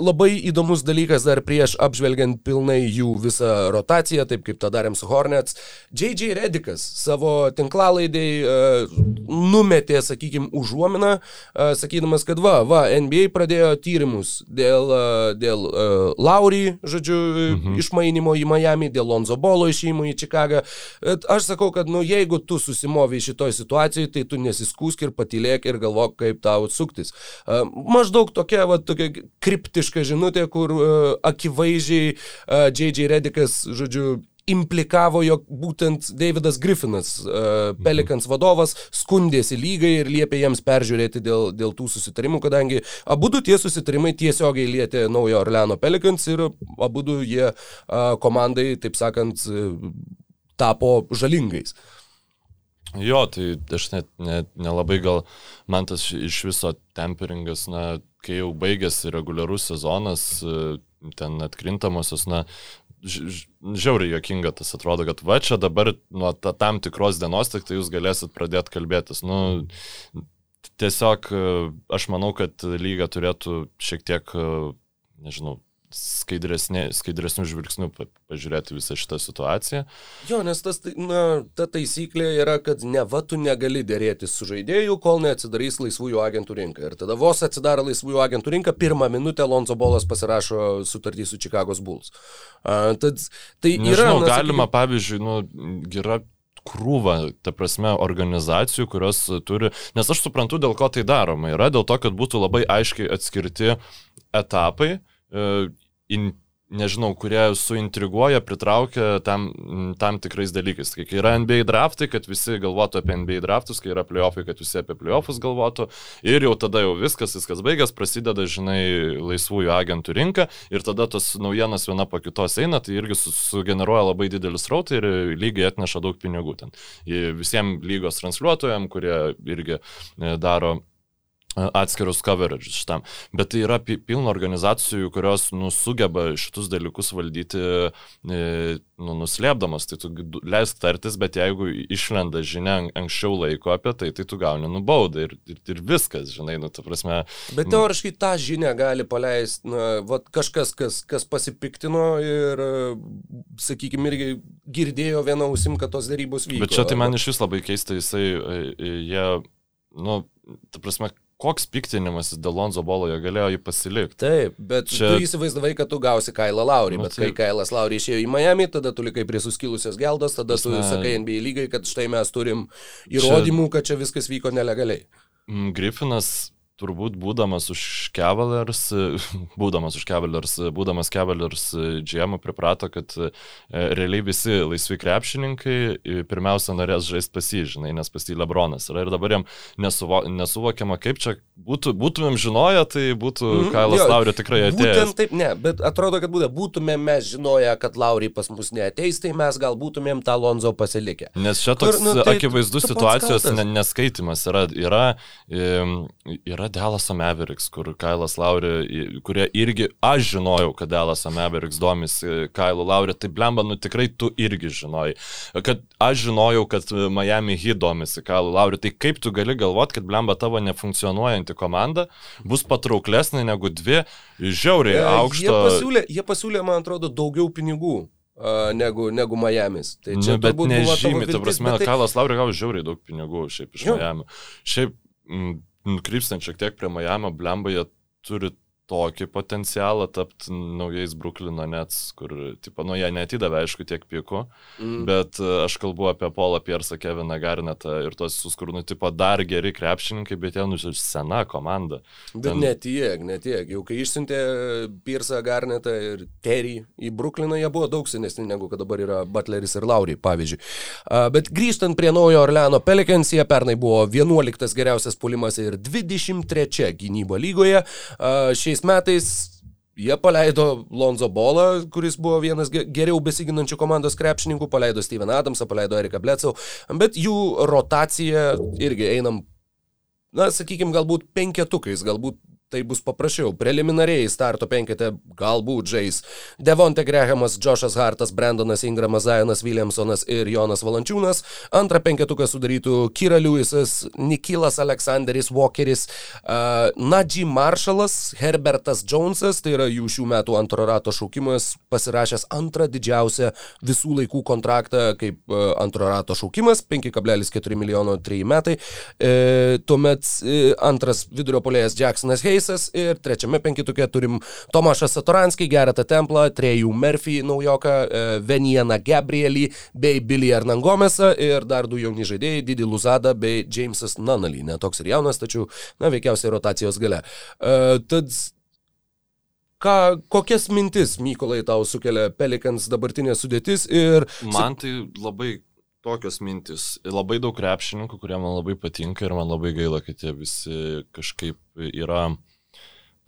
Labai įdomus dalykas dar prieš apžvelgiant pilnai jų visą rotaciją, taip kaip tą darėm su Hornets. J.J. Redikas savo tinklalaidai uh, numetė, sakykime, užuominą, uh, sakydamas, kad va, va, NBA pradėjo tyrimus dėl, uh, dėl uh, Laury, žodžiu, mhm. išmainimo į Miami, dėl Lonzo Bolo išėjimo į Čikagą. Aš sakau, kad, nu, jeigu tu susimovi šitoj situacijai, tai tu nesiskūsk ir patylėk ir galvok, kaip tau atsuktis. Uh, maždaug tokia, va, tokia krypti kritiška žinutė, kur uh, akivaizdžiai uh, e, J.J. Redikas, žodžiu, implikavo, jog būtent Davidas Griffinas, uh, Pelikans vadovas, skundėsi lygai ir liepė jiems peržiūrėti dėl, dėl tų susitarimų, kadangi abu du tie susitarimai tiesiogiai lietė naujo Orleano Pelikans ir abu du jie komandai, taip sakant, tapo žalingais. Jo, tai aš net nelabai ne, ne gal man tas iš viso temperingas, na, kai jau baigėsi reguliarus sezonas, e, ten atkrintamosios, na, žiauriai jokinga tas atrodo, kad va čia dabar nuo ta, tam tikros dienos tik tai jūs galėsit pradėti kalbėtis. Nu, tiesiog e, aš manau, kad lyga turėtų šiek tiek, e, nežinau, skaidresnių žvilgsnių pažiūrėti visą šitą situaciją. Jo, nes tas, tai, na, ta taisyklė yra, kad ne va tu negali dėrėti su žaidėju, kol neatsidarys laisvųjų agentų rinka. Ir tada vos atsidaro laisvųjų agentų rinka, pirmą minutę Lonzo Bolas pasirašo sutartį su Čikagos Bulls. Uh, tad, tai Nežinau, yra... Na, galima, sakyk... pavyzdžiui, nu, yra krūvą, ta prasme, organizacijų, kurios turi, nes aš suprantu, dėl ko tai daroma. Yra dėl to, kad būtų labai aiškiai atskirti etapai, e, in, nežinau, kurie suintriguoja, pritraukia tam, tam tikrais dalykais. Kai yra NBA draftai, kad visi galvotų apie NBA draftus, kai yra playoffai, kad visi apie playoffus galvotų. Ir jau tada jau viskas, viskas baigęs, prasideda, žinai, laisvųjų agentų rinka ir tada tos naujienos viena po kitos eina, tai irgi sugeneruoja labai didelis rautai ir lygiai atneša daug pinigų ten. Visiems lygos transliuotojams, kurie irgi e, daro atskirus coverages šitam. Bet tai yra pilna organizacijų, kurios nu, sugeba šitus dalykus valdyti, e, nu, nuslėpdamas, tai tu leisk tartis, bet jeigu išlenda žinia anksčiau laiko apie tai, tai tu gauni nubaudą ir, ir, ir viskas, žinai, nu, ta prasme. Bet teoriškai tą žinią gali paleisti, na, vat, kažkas, kas, kas pasipiktino ir, sakykime, irgi girdėjo vieną ausim, kad tos darybos vyko. Bet čia tai man iš vis labai keista, jisai, e, e, jie, nu, ta prasme, koks piktinimas dėl Lonzo Bolo, jie galėjo jį pasilikti. Taip, bet čia... tu įsivaizdavai, kad tu gausi Kailą Laurį, bet tai... kai Kailas Laurį išėjo į Miami, tada tu likai prie suskilusios geldos, tada tu ne... sakai NBA lygai, kad štai mes turim įrodymų, čia... kad čia viskas vyko nelegaliai. Mm, Griffinas turbūt būdamas už Cavaliers, būdamas už Cavaliers, būdamas Cavaliers GM priprato, kad e, realiai visi laisvi krepšininkai pirmiausia norės žaisti pasižinai, nes pas jį Lebronas yra ir dabar jam nesuvo, nesuvokiama, kaip čia būtų, būtumėm žinoję, tai būtų mm, Kailas Laurio tikrai atėjęs. Būtent taip, ne, bet atrodo, kad būtų, būtumėm mes žinoję, kad Lauriai pas mus neateis, tai mes gal būtumėm tą Lonzo pasilikę. Nes čia toks Kur, nu, tai, akivaizdus situacijos neskaitimas yra, yra, yra Dalaso Mavericks, kur Kailas Lauri, kurie irgi aš žinojau, kad Dalaso Mavericks domisi Kailu Lauri, tai blemba, nu tikrai tu irgi žinojai. Kad aš žinojau, kad Miami Heat domisi Kailu Lauri, tai kaip tu gali galvoti, kad blemba tavo nefunkcionuojanti komanda bus patrauklesnė negu dvi žiauriai e, aukšto. Jie pasiūlė, jie pasiūlė, man atrodo, daugiau pinigų. Negu, negu Miami's. Tai čia nu, bet nežymiai, ta prasme, tai... Kalas Lauri gavo žiauriai daug pinigų šiaip iš Miami. Šiaip m, nukrypstant šiek tiek prie Miami, blemba, jie turi tokį potencialą tapti naujais Bruklino Nets, kur, tipo, nu, jie netidavė, aišku, tiek pikų, mm. bet e, aš kalbu apie Paulą Piersą, Keviną Garnetą ir tos visus, kur, nu, tipo, dar geri krepšininkai, bet jie, nu, sena komanda. Bet Ten... ne tiek, ne tiek. Jau kai išsiuntė Piersą, Garnetą ir Terry į Brukliną, jie buvo daug senesni negu kad dabar yra Butleris ir Lauriai, pavyzdžiui. Bet grįžtant prie naujo Orleano Pelicans, jie pernai buvo 11 geriausias pulimas ir 23 gynybo lygoje. Šiais šiais metais Jie paleido Lonzo Bolą, kuris buvo vienas geriau besiginančių komandos krepšininkų, paleido Steven Adamsą, paleido Eriką Blecau, bet jų rotacija irgi einam, na, sakykime, galbūt penketukais, galbūt tai bus paprasčiau. Preliminariai starto penkete galbūt žais Devonte Grehamas, Joshas Hartas, Brandonas Ingramas, Zajonas Williamsonas ir Jonas Valančiūnas. Antrą penketuką sudarytų Kira Lewisas, Nikilas Aleksanderis Walkeris, uh, Nadži Marshallas, Herbertas Jonesas, tai yra jų šių metų antro rato šaukimas, pasirašęs antrą didžiausią visų laikų kontraktą kaip uh, antro rato šaukimas, 5,4 milijono 3 metai. E, tuomet e, antras vidurio polėjas Jacksonas Hayes, Keisas ir trečiame penkitukė turim Tomašą Satoranskį, Geretą Templą, Trejų Murphy naujoką, e, Venieną Gabrielį bei Billy Hernangomesą ir dar du jauni žaidėjai, Didi Luzada bei Jamesas Nunnally. Netoks ir jaunas, tačiau, na, veikiausiai rotacijos gale. Uh, tad Ką, kokias mintis, Mykolai, tau sukelia Pelikans dabartinė sudėtis ir... Man tai labai tokios mintis. Labai daug krepšininkų, kurie man labai patinka ir man labai gaila, kad jie visi kažkaip yra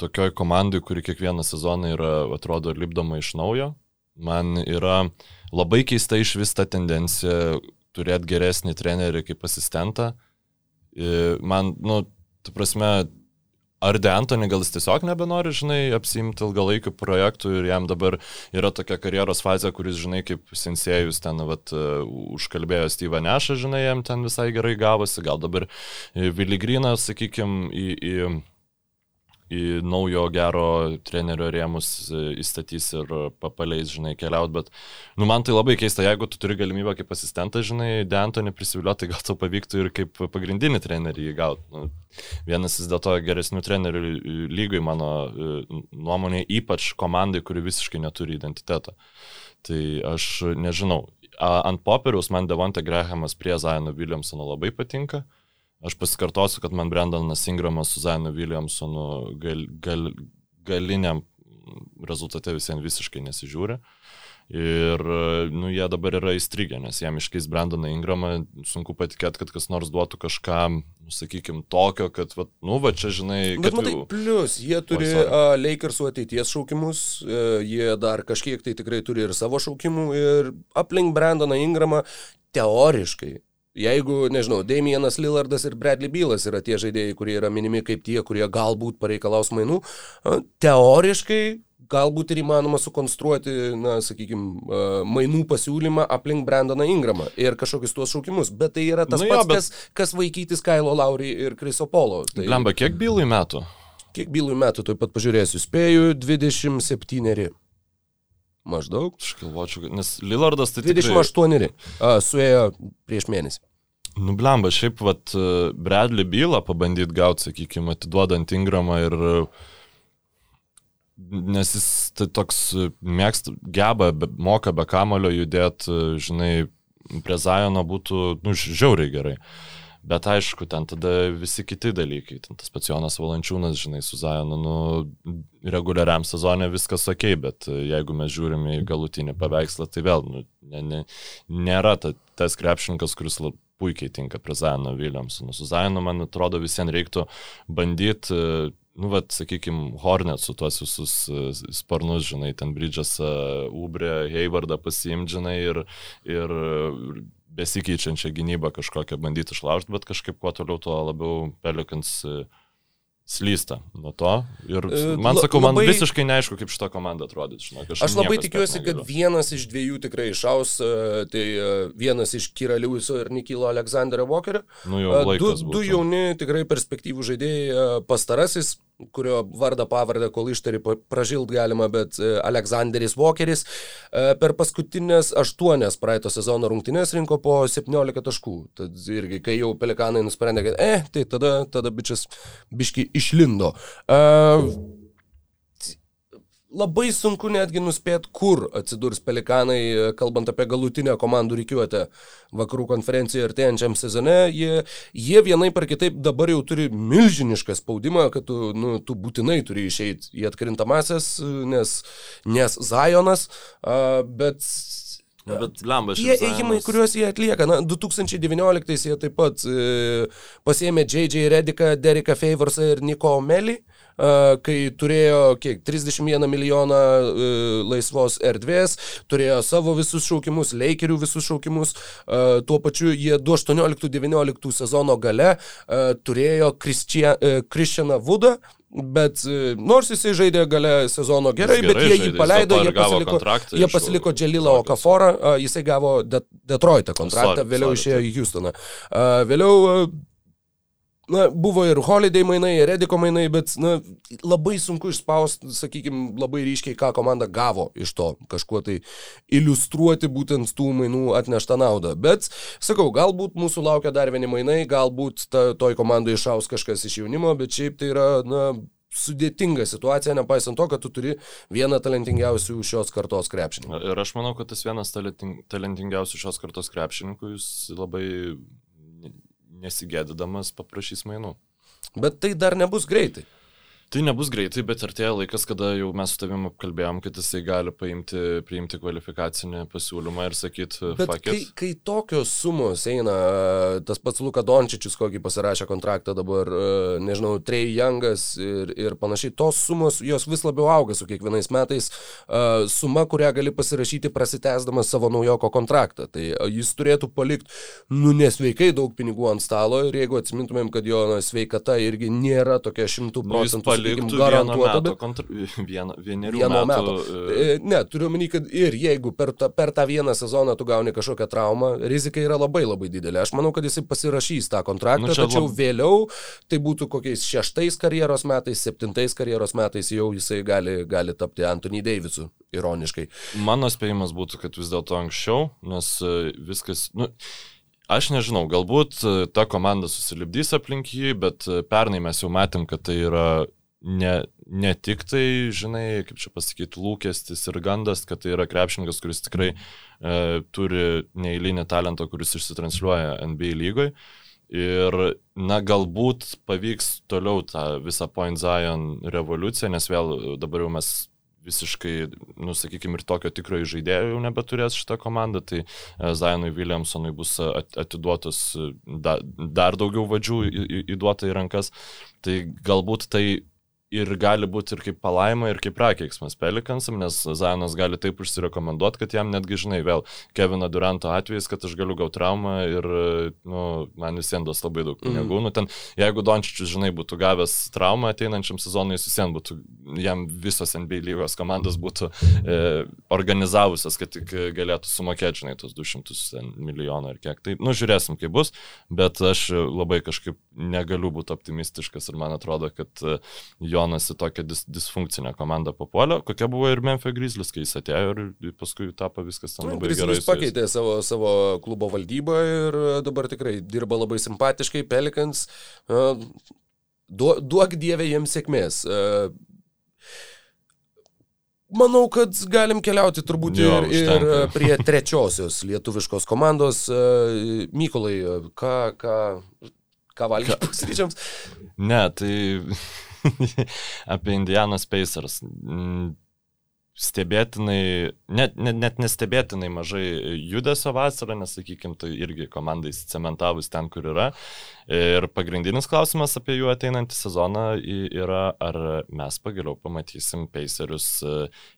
tokioj komandai, kuri kiekvieną sezoną yra, atrodo, lipdoma iš naujo. Man yra labai keista iš vis ta tendencija turėti geresnį trenerį kaip asistentą. Man, nu, tu prasme, ar De Antoni gal jis tiesiog nebenori, žinai, apsimti ilgalaikių projektų ir jam dabar yra tokia karjeros fazė, kuris, žinai, kaip sensėjus ten, vat, užkalbėjo Steve Nešą, žinai, jam ten visai gerai gavosi, gal dabar Viligryną, sakykime, į, į į naujo gero trenerio rėmus e, įstatys ir papaleis, žinai, keliaut, bet, nu, man tai labai keista, jeigu tu turi galimybę kaip asistentas, žinai, Dentonį prisiviliuoti, tai gal tau pavyktų ir kaip pagrindinį trenerį įgauti. Nu, vienas vis dėlto geresnių trenerių lygai, mano e, nuomonė, ypač komandai, kuri visiškai neturi identiteto. Tai aš nežinau, ant popieriaus man Devonte Grahamas prie Zaino Williamsono labai patinka. Aš pasikartosiu, kad man Brendanas Ingramas su Zainu Williamsonu gal, gal, galiniam rezultate visiems visiškai nesižiūri. Ir nu, jie dabar yra įstrigę, nes jam iškeis Brandoną Ingramą, sunku patikėti, kad kas nors duotų kažką, nu, sakykime, tokio, kad, va, nu, va čia, žinai, Bet matai, plus, jie turi uh, Lakersų ateities šaukimus, uh, jie dar kažkiek tai tikrai turi ir savo šaukimų ir aplink Brandoną Ingramą teoriškai Jeigu, nežinau, Damienas Lillardas ir Bradley Bylas yra tie žaidėjai, kurie yra minimi kaip tie, kurie galbūt pareikalaus mainų, teoriškai galbūt ir įmanoma sukonstruoti, na, sakykime, mainų pasiūlymą aplink Brandoną Ingramą ir kažkokius tuos šaukimus, bet tai yra tas nu, pats, jo, bet... kas, kas vaikytis Kailo Laurį ir Kriso Polo. Tai... Lemba, kiek bylui metų? Kiek bylui metų, taip pat pažiūrėsiu, spėju 27. Maždaug. Aš galvočiau, nes Lillardas tai... 28. Tikrai... A, suėjo prieš mėnesį. Nublemba, šiaip, vat, Bradley bylą pabandyti gauti, sakykime, atiduodant Ingramą ir uh, nes jis tai toks mėgsta, geba, be, moka be kamulio judėti, žinai, prie Zajono būtų, nu, žiauriai gerai. Bet aišku, ten tada visi kiti dalykai, ten tas pats Jonas Valančiūnas, žinai, su Zajonu, nu, reguliariam sezonė viskas ok, bet jeigu mes žiūrime į galutinį paveikslą, tai vėl, nu, ne, ne, nėra ta, tas krepšininkas, kuris puikiai tinka prie Zajono Williamsono. Su Zajonu, man atrodo, visiems reiktų bandyti nu, vad, sakykime, Hornet su tuos visus e, sparnus, žinai, ten Bridžas, Ubrė, Haywardą pasiimdžinai ir, ir besikeičiančią gynybą kažkokią bandyti išlaužti, bet kažkaip kuo toliau, tuo labiau Pelikans uh, slysta nuo to. Ir e, man sakau, man labai, visiškai neaišku, kaip šita komanda atrodys. Žinok, aš, aš labai tikiuosi, kad vienas iš dviejų tikrai išaus, e, tai e, vienas iš Kira Liuiso ir Nikilo Aleksandrio Walkerio. Nu, du, du jauni tikrai perspektyvų žaidėjai, pastarasis kurio vardą pavardę, kol ištari pražilt galima, bet e, Aleksandris Walkeris e, per paskutinės aštuonias praeito sezono rungtynės rinko po 17 taškų. Tad irgi, kai jau pelikanai nusprendė, kad, eh, tai tada, tada bičias biški išlindo. Uh, labai sunku netgi nuspėti, kur atsidurs pelikanai, kalbant apie galutinę komandų reikiuotę vakarų konferencijoje artėjančiam sezone. Jie, jie vienai par kitaip dabar jau turi milžinišką spaudimą, kad tu, nu, tu būtinai turi išeiti į atkrintamasias, nes, nes Zajonas, bet Na, bet lembas. Tie ėjimai, kuriuos jie atlieka, na, 2019 jie taip pat e, pasėmė J.J. Rediką, Deriką Favorsą ir Niko Melį kai turėjo kiek 31 milijoną laisvos erdvės, turėjo savo visus šaukimus, Leikerių visus šaukimus, tuo pačiu jie 2018-2019 sezono gale turėjo Kristianą Vudą, Bet nors jisai žaidė gale sezono gerai, gerai bet jie jį paleido, jie pasiliko, jie pasiliko Dželilą Okaforą, jisai gavo De Detroitą kontraktą, vėliau išėjo į Houstoną. Vėliau na, buvo ir Holiday mainai, ir Rediko mainai, bet na, labai sunku išspausti, sakykime, labai ryškiai, ką komanda gavo iš to, kažkuo tai iliustruoti būtent tų mainų atneštą naudą. Bet, sakau, galbūt mūsų laukia dar vieni mainai, galbūt ta, toj komandai išaus kažkas iš jaunimo, bet šiaip tai yra, na, sudėtinga situacija, nepaisant to, kad tu turi vieną talentingiausių šios kartos krepšininkų. Ir aš manau, kad tas vienas talentingiausių šios kartos krepšininkų, jūs labai nesigėdydamas paprašys mainų. Bet tai dar nebus greitai. Tai nebus greitai, bet artėja laikas, kada jau mes su tavim apkalbėjom, kad jisai gali paimti, priimti kvalifikacinį pasiūlymą ir sakyti, bet kai, kai tokios sumos eina, tas pats Luka Dončičius, kokį pasirašė kontraktą dabar, nežinau, Trey Youngas ir, ir panašiai, tos sumos, jos vis labiau auga su kiekvienais metais, suma, kurią gali pasirašyti prasitęsdamas savo naujoko kontraktą. Tai jis turėtų palikti, nu, nesveikai daug pinigų ant stalo ir jeigu atsimintumėm, kad jo na, sveikata irgi nėra tokia šimtų nu, sakykim, garantuota. Bet... Kontra... Vieno, vieno metų. metų. E, ne, turiu omeny, kad ir jeigu per, ta, per tą vieną sezoną tu gauni kažkokią traumą, rizika yra labai labai didelė. Aš manau, kad jisai pasirašys tą kontraktą, nu, tačiau lab... vėliau tai būtų kokiais šeštais karjeros metais, septintais karjeros metais jau jisai gali, gali tapti Anthony Davisu, ironiškai. Mano spėjimas būtų, kad vis dėlto anksčiau, nes e, viskas, nu, Aš nežinau, galbūt e, ta komanda susilibdys aplink jį, bet pernai mes jau matėm, kad tai yra ne, ne tik tai, žinai, kaip čia pasakyti, lūkestis ir gandas, kad tai yra krepšininkas, kuris tikrai e, turi neįlinį talentą, kuris išsitransliuoja NBA lygoje. Ir, na, galbūt pavyks toliau tą visą Point Zion revoliuciją, nes vėl dabar jau mes visiškai, nusakykime, ir tokio tikrojo žaidėjo jau nebeturės šitą komandą, tai Zainui Williamsonui bus atiduotas dar, dar daugiau vadžių įduota į rankas. Tai galbūt tai ir gali būti ir kaip palaima, ir kaip prakeiksmas Pelikansam, nes Zajonas gali taip užsirekomenduoti, kad jam netgi, žinai, vėl Kevino Duranto atvejais, kad aš galiu gauti traumą ir, nu, man vis vien duos labai daug pinigų. Mm. Nu, ten, jeigu Dončičius, žinai, būtų gavęs traumą ateinančiam sezonui, jis vis vien būtų, jam visos NBA lygos komandos būtų e, organizavusios, kad tik galėtų sumokėti, žinai, tos 200 milijonų ar kiek. Tai, nu, žiūrėsim, kaip bus, bet aš labai kažkaip negaliu būti optimistiškas ir man atrodo, kad jo Jonas į tokią dis, disfunkcinę komandą papuolė, kokia buvo ir Memphis Grizzlies, kai jis atėjo ir paskui tapo viskas ten labai gerai. Jis pakeitė savo, savo klubo valdybą ir dabar tikrai dirba labai simpatiškai, Pelikans. Duok dievė jiems sėkmės. Manau, kad galim keliauti turbūt jo, ir, užtenka. ir prie trečiosios lietuviškos komandos. Mykolai, ką, ką, ką valgyti pusryčiams? Ne, tai apie Indianos Pacers. Stebėtinai, net, net, net nestebėtinai mažai judesio vasarą, nes, sakykime, tai irgi komandai cementavus ten, kur yra. Ir pagrindinis klausimas apie jų ateinantį sezoną yra, ar mes pagaliau pamatysim Pacerius e,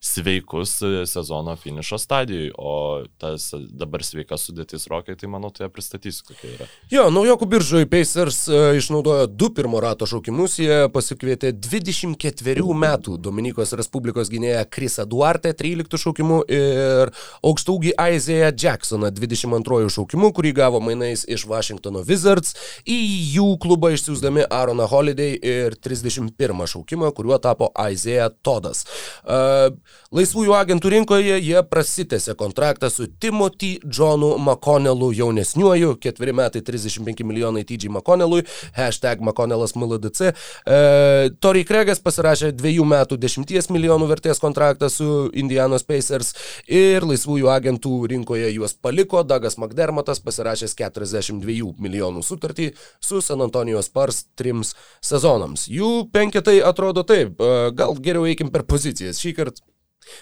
sveikus e, sezono finišo stadijoje, o tas dabar sveikas sudėtis rokai, tai manau, tai pristatysiu, kokia yra. Jo, naujokų biržoje Pacers e, išnaudojo du pirmo rato šaukimus, jie pasikvietė 24 metų Dominikos Respublikos gynėją Krisą Duarte 13 šaukimu ir aukštaugį Isaiah Jacksoną 22 šaukimu, kurį gavo mainais iš Washingtono Wizards į jų klubą išsiųsdami Aaroną Holiday ir 31 šaukimą, kuriuo tapo Isaiah Todas. Uh, laisvųjų agentų rinkoje jie prasitėse kontraktą su Timothy Johnu McConnellu jaunesniuoju, ketveri metai 35 milijonai TG McConnellui, hashtag McConnellas MLDC. Uh, Tory Kregas pasirašė dviejų metų 10 milijonų vertės kontraktą su Indianos Pacers ir laisvųjų agentų rinkoje juos paliko Dagas McDermottas pasirašęs 42 milijonų sutartį su San Antonijos Spars trims sezonams. Jų penketai atrodo taip, gal geriau eikim per pozicijas. Šį kartą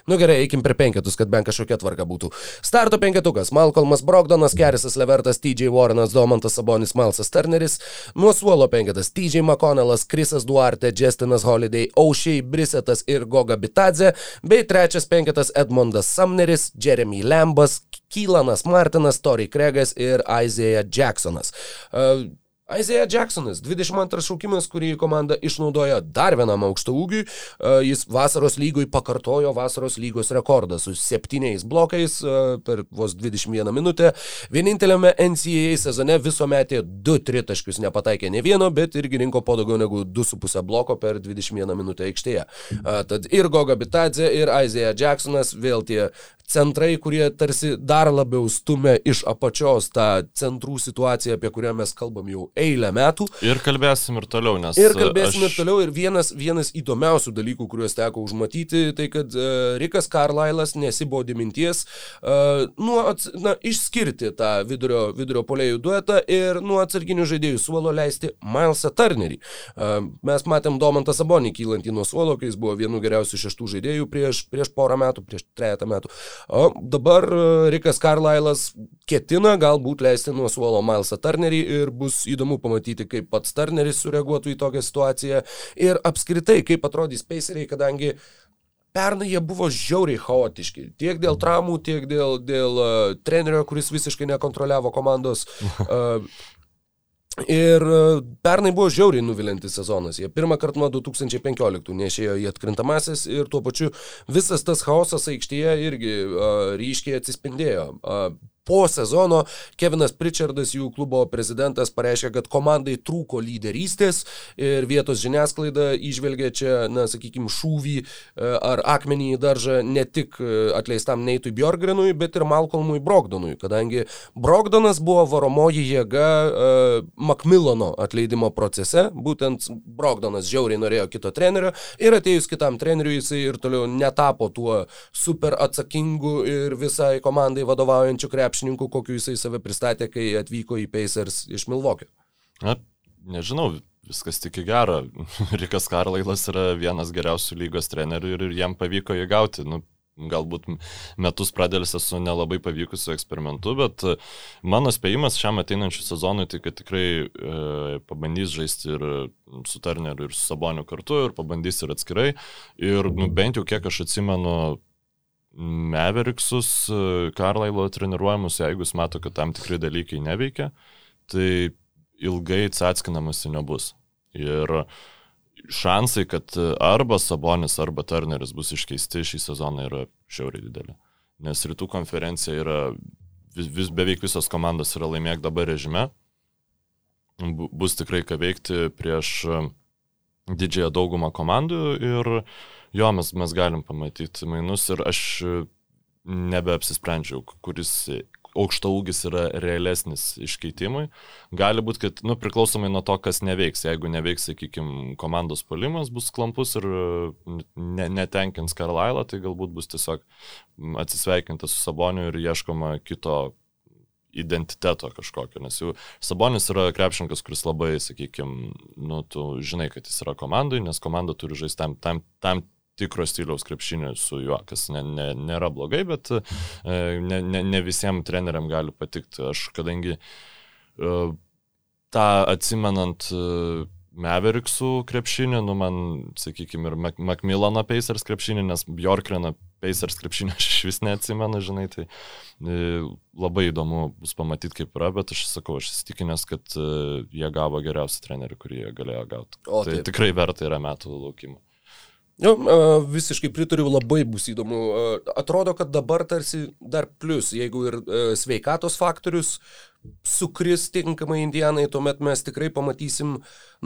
Nu gerai, eikim per penketus, kad bent kažkokia tvarka būtų. Starto penketukas - Malcolmas Brogdonas, Kerisas Levertas, TJ Warrenas, Domantas Sabonis, Malsas Turneris. Nuo suolo penketas - TJ McConnellas, Krisas Duarte, Justinas Holiday, Aušiai, Brisetas ir Goga Bitadze. Bei trečias penketas - Edmondas Sumneris, Jeremy Lambas, Kylanas Martinas, Tori Kregas ir Isaiah Jacksonas. Uh, Isaiah Jacksonas, 22 šaukimas, kurį komanda išnaudojo dar vienam aukšto ūgiui. E, jis vasaros lygoj pakartojo vasaros lygos rekordą su septyniais blokais e, per vos 21 minutę. Vieninteliame NCAA sezone viso metė 2 tritaškius, nepataikė ne vieno, bet irgi rinko po daugiau negu 2,5 bloko per 21 minutę aikštėje. E, tad ir Goga Bitadze, ir Isaiah Jacksonas, vėl tie centrai, kurie tarsi dar labiau stumia iš apačios tą centrų situaciją, apie kurią mes kalbam jau eilę metų. Ir kalbėsim ir toliau, nes. Ir kalbėsim aš... ir toliau. Ir vienas, vienas įdomiausių dalykų, kuriuos teko užmatyti, tai kad uh, Rikas Karlailas nesibodė minties uh, nuo, ats, na, išskirti tą vidurio, vidurio polėjų duetą ir nuo atsarginių žaidėjų suolo leisti Milesą Turnerį. Uh, mes matėm Domantą Sabonį kylantį nuo suolo, kai jis buvo vienu geriausių šeštų žaidėjų prieš, prieš porą metų, prieš trejata metų. O dabar e, Rikas Karlailas ketina galbūt leisti nuo suolo Milesą Turnerį ir bus įdomu pamatyti, kaip pats Turneris sureaguotų į tokią situaciją ir apskritai, kaip atrodys Paceriai, kadangi Pernai jie buvo žiauriai chaotiški. Tiek dėl traumų, tiek dėl, dėl uh, trenerio, kuris visiškai nekontroliavo komandos. Uh, Ir pernai buvo žiauriai nuvilintis sezonas. Jie pirmą kartą nuo 2015 nešėjo į atkrintamasis ir tuo pačiu visas tas chaosas aikštėje irgi uh, ryškiai atsispindėjo. Uh, po sezono. Kevinas Pritchardas, jų klubo prezidentas, pareiškė, kad komandai trūko lyderystės ir vietos žiniasklaida išvelgia čia, na, sakykime, šūvį e, ar akmenį į daržą ne tik e, atleistam Neitui Bjorgrenui, bet ir Malcolmui Brogdonui, kadangi Brogdonas buvo varomoji jėga uh, Macmillono atleidimo procese, būtent Brogdonas žiauriai norėjo kito trenerio ir atėjus kitam treneriui jisai ir toliau netapo tuo super atsakingu ir visai komandai vadovaujančiu krepšiu krepšininku, kokiu jisai save pristatė, kai atvyko į Pacers iš Milvokio? Na, nežinau, viskas tik į gerą. Rikas Karlailas yra vienas geriausių lygos trenerių ir, jam pavyko jį gauti. Nu, galbūt metus pradėlėse su nelabai pavykusiu eksperimentu, bet mano spėjimas šiam ateinančiu sezonui tai, kad tikrai e, pabandys žaisti ir su Turneriu, ir su Saboniu kartu, ir pabandys ir atskirai. Ir nu, bent jau kiek aš atsimenu, Meveriksus, Karlailo treniruojamus, jeigu jis mato, kad tam tikri dalykai neveikia, tai ilgai atskinamasi nebus. Ir šansai, kad arba Sabonis, arba Turneris bus iškeisti šį sezoną yra šiauriai didelė. Nes rytų konferencija yra, vis, vis, beveik visos komandos yra laimėk dabar režime. Bus tikrai ką veikti prieš didžiąją daugumą komandų ir jo, mes, mes galim pamatyti mainus ir aš nebeapsisprendžiau, kuris aukšta ūgis yra realesnis iškeitimui. Gali būti, kad, nu, priklausomai nuo to, kas neveiks. Jeigu neveiks, sakykime, komandos polimas bus klampus ir ne, netenkins Karlailą, tai galbūt bus tiesiog atsisveikinta su Saboniu ir ieškoma kito identiteto kažkokio, nes jau Sabonis yra krepšininkas, kuris labai, sakykime, nu, tu žinai, kad jis yra komandai, nes komanda turi žaisti tam, tam, tam tikro stiliaus krepšinio su juo, kas ne, ne, nėra blogai, bet e, ne, ne, ne visiems treneriam gali patikti. Aš kadangi e, tą atsimenant e, Meveriksų krepšinį, nu man, sakykime, ir Mac Macmillano Pacers krepšinį, nes Bjorkreno Pacers krepšinį aš iš vis neatsimenu, žinai, tai labai įdomu bus pamatyti, kaip yra, bet aš sakau, aš įsitikinęs, kad jie gavo geriausią trenerių, kurį jie galėjo gauti. O, tai taip. tikrai verta yra metų laukimo. Nu, visiškai pritariu, labai bus įdomu. Atrodo, kad dabar tarsi dar plus, jeigu ir sveikatos faktorius sukris tinkamai indianai, tuomet mes tikrai pamatysim,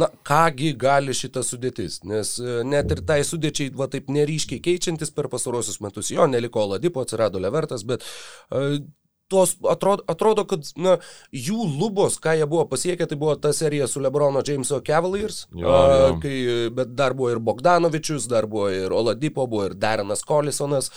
na, kągi gali šita sudėtis. Nes net ir tai sudėčiai, va taip neryškiai keičiantis per pasarosius metus, jo neliko Ladipo, atsirado Levertas, bet tos atrodo, atrodo, kad na, jų lubos, ką jie buvo pasiekę, tai buvo ta serija su Lebrono Jameso Cavaliers, jo, jo. Kai, bet dar buvo ir Bogdanovičius, dar buvo ir Oladipo, buvo ir Darenas Collisonas.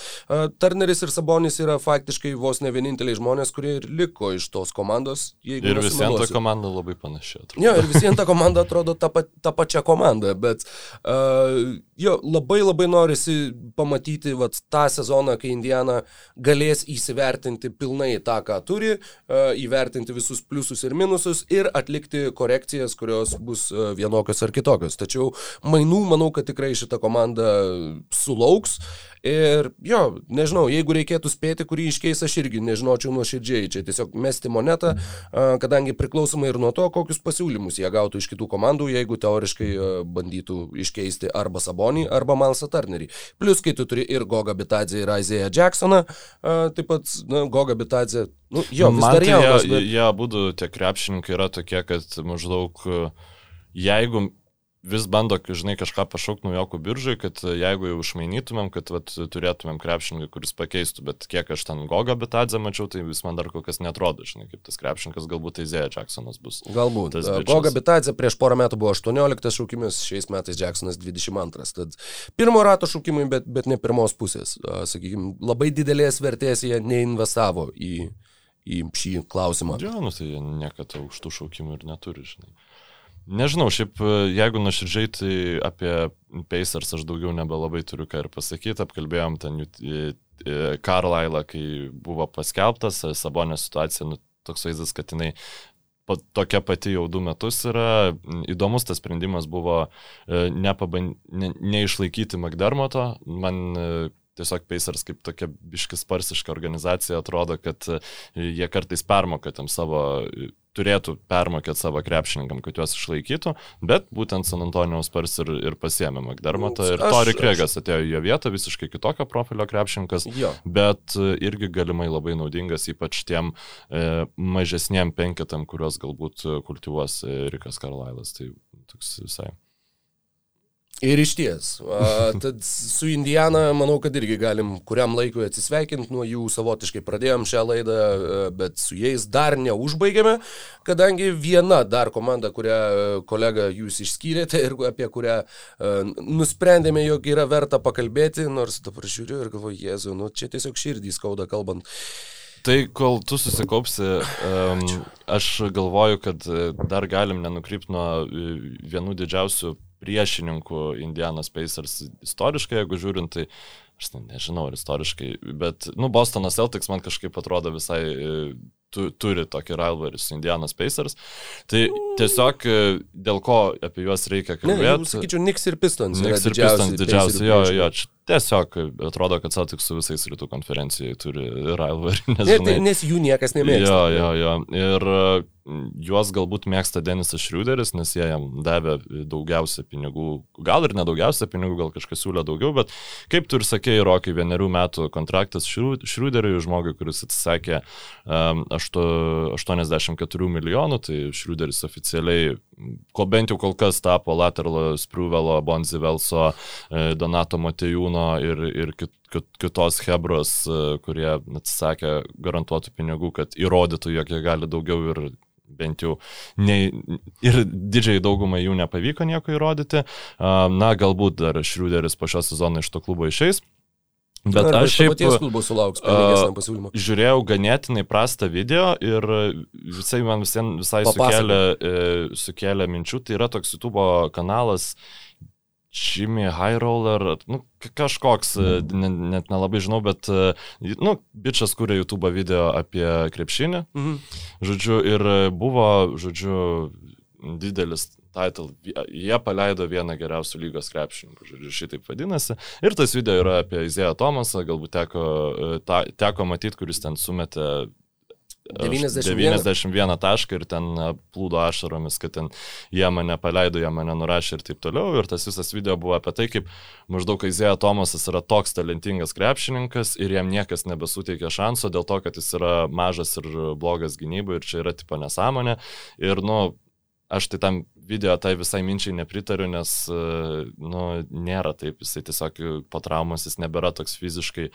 Turneris ir Sabonis yra faktiškai vos ne vieninteliai žmonės, kurie ir liko iš tos komandos. Ir visiems ta komanda labai panaši. Atrodo. Jo, ir visiems ta komanda atrodo ta, pa, ta pačia komanda, bet uh, jo, labai labai norisi pamatyti vat, tą sezoną, kai Indiana galės įsivertinti pilnai tą, ką turi, e, įvertinti visus pliusus ir minusus ir atlikti korekcijas, kurios bus e, vienokios ar kitokios. Tačiau mainų manau, kad tikrai šita komanda sulauks. Ir jo, nežinau, jeigu reikėtų spėti, kurį iškeis, aš irgi nežinočiau nuoširdžiai. Čia tiesiog mesti monetą, kadangi priklausomai ir nuo to, kokius pasiūlymus jie gautų iš kitų komandų, jeigu teoriškai bandytų iškeisti arba Sabonį, arba Malsą Turnerį. Plus, kai tu turi ir Goga Bitadzę, ir Isaiah Jacksoną, taip pat na, Goga Bitadzė, nu, jo, Man tai jaunas. Jie, bet... jie abu tie krepšininkai yra tokie, kad maždaug jeigu vis bando, žinai, kažką pašaukti naujokų biržai, kad jeigu jau išmainytumėm, kad vat, turėtumėm krepšininką, kuris pakeistų, bet kiek aš ten Goga Bitadze mačiau, tai vis man dar kol kas netrodo, žinai, kaip tas krepšininkas, galbūt tai Zėja Jacksonas bus. Galbūt. Goga Bitadze prieš porą metų buvo 18 šaukimis, šiais metais Jacksonas 22. Tad pirmo rato šaukimai, bet, bet ne pirmos pusės. Sakykime, labai didelės vertės jie neinvestavo į, į šį klausimą. Jo, nu tai niekada aukštų šaukimų ir neturi, žinai. Nežinau, šiaip jeigu nuoširdžiai, tai apie Pacers aš daugiau nebelabai turiu ką ir pasakyti, apkalbėjom ten Karlailą, kai buvo paskelbtas, Sabonio situacija, nu, toks vaizdas, kad jinai tokia pati jau du metus yra. Įdomus tas sprendimas buvo e, nepaban... ne, neišlaikyti McDermotto. Man e, tiesiog Pacers kaip tokia biškis sparsiška organizacija atrodo, kad e, jie kartais permoka tam savo turėtų permokėti savo krepšininkam, kad juos išlaikytų, bet būtent San Antonijaus Spurs ir, ir pasiemė McDermottą ir Tori Kregas atėjo į jo vietą, visiškai kitokio profilio krepšininkas, jo. bet e, irgi galimai labai naudingas, ypač tiem e, mažesniem penketam, kuriuos galbūt kultivuos e, Rikas Karlailas. Tai toks visai. Ir iš ties. Tad su Indiana manau, kad irgi galim kuriam laikui atsisveikinti, nuo jų savotiškai pradėjom šią laidą, bet su jais dar neužbaigėme, kadangi viena dar komanda, kurią kolega jūs išskyrėte ir apie kurią nusprendėme, jog yra verta pakalbėti, nors dabar žiūriu ir galvoju, Jėzu, nu čia tiesiog širdį skauda kalbant. Tai kol tu susikaupsi, um, aš galvoju, kad dar galim nenukrypti nuo e, vienų didžiausių priešininkų Indianos Pacers istoriškai, jeigu žiūrint, tai aš nežinau ar istoriškai, bet, nu, Bostonas Celtics man kažkaip atrodo visai e, tu, turi tokį rivalry su Indianos Pacers. Tai tiesiog e, dėl ko apie juos reikia kalbėti. Ne, sakyčiau, Niks ir Pistons. Niks ir Pistons didžiausi, jo, jo, tiesiog atrodo, kad Celtics su visais rytų konferencijai turi rivalry. Nes, ne, tai, nes jų niekas nemėgsta. Jo, jo, jo. Ir juos galbūt mėgsta Denisas Šriuderis, nes jie jam davė daugiausia pinigų, gal ir nedaugiausia pinigų, gal kažkas siūlė daugiau, bet kaip tu ir sakėjai, Rokai, vienerių metų kontraktas Šriuderiui, žmogui, kuris atsisakė um, 84 milijonų, tai Šriuderis oficialiai, ko bent jau kol kas tapo Lateralo Spruvelo, Bonzivelso, e, Donato Matejūno ir, ir kit, kitos Hebros, e, kurie atsisakė garantuotų pinigų, kad įrodytų, jog jie gali daugiau ir bent jau ne, ir didžiai daugumai jų nepavyko nieko įrodyti. Na, galbūt dar Šriuderis po šio sezono iš to klubo išeis. Bet Ar aš šiaip klubų sulauks pasiūlymą. Žiūrėjau ganėtinai prastą video ir visai man visien, visai sukėlė, e, sukėlė minčių. Tai yra toks YouTube kanalas Jimmy High Roller, nu, kažkoks, e, net, net nelabai žinau, bet, e, nu, bičias kūrė YouTube video apie krepšinį. Mhm. Žodžiu, ir buvo, žodžiu, didelis title. Jie paleido vieną geriausių lygos krepšininkų, žodžiu, šitaip vadinasi. Ir tas video yra apie Izėją Tomasą, galbūt teko, e, ta, teko matyti, kuris ten sumetė 91. 91 tašką ir ten plūdo ašaromis, kad ten jie mane paleido, jie mane nurašė ir taip toliau. Ir tas visas video buvo apie tai, kaip maždaug Aizėja Tomasas yra toks talentingas krepšininkas ir jam niekas nebesuteikia šanso dėl to, kad jis yra mažas ir blogas gynybai ir čia yra tipo nesąmonė. Ir, nu, aš tai tam video tai visai minčiai nepritariu, nes, e, nu, nėra taip, jisai tiesiog po traumos jis nebėra toks fiziškai e,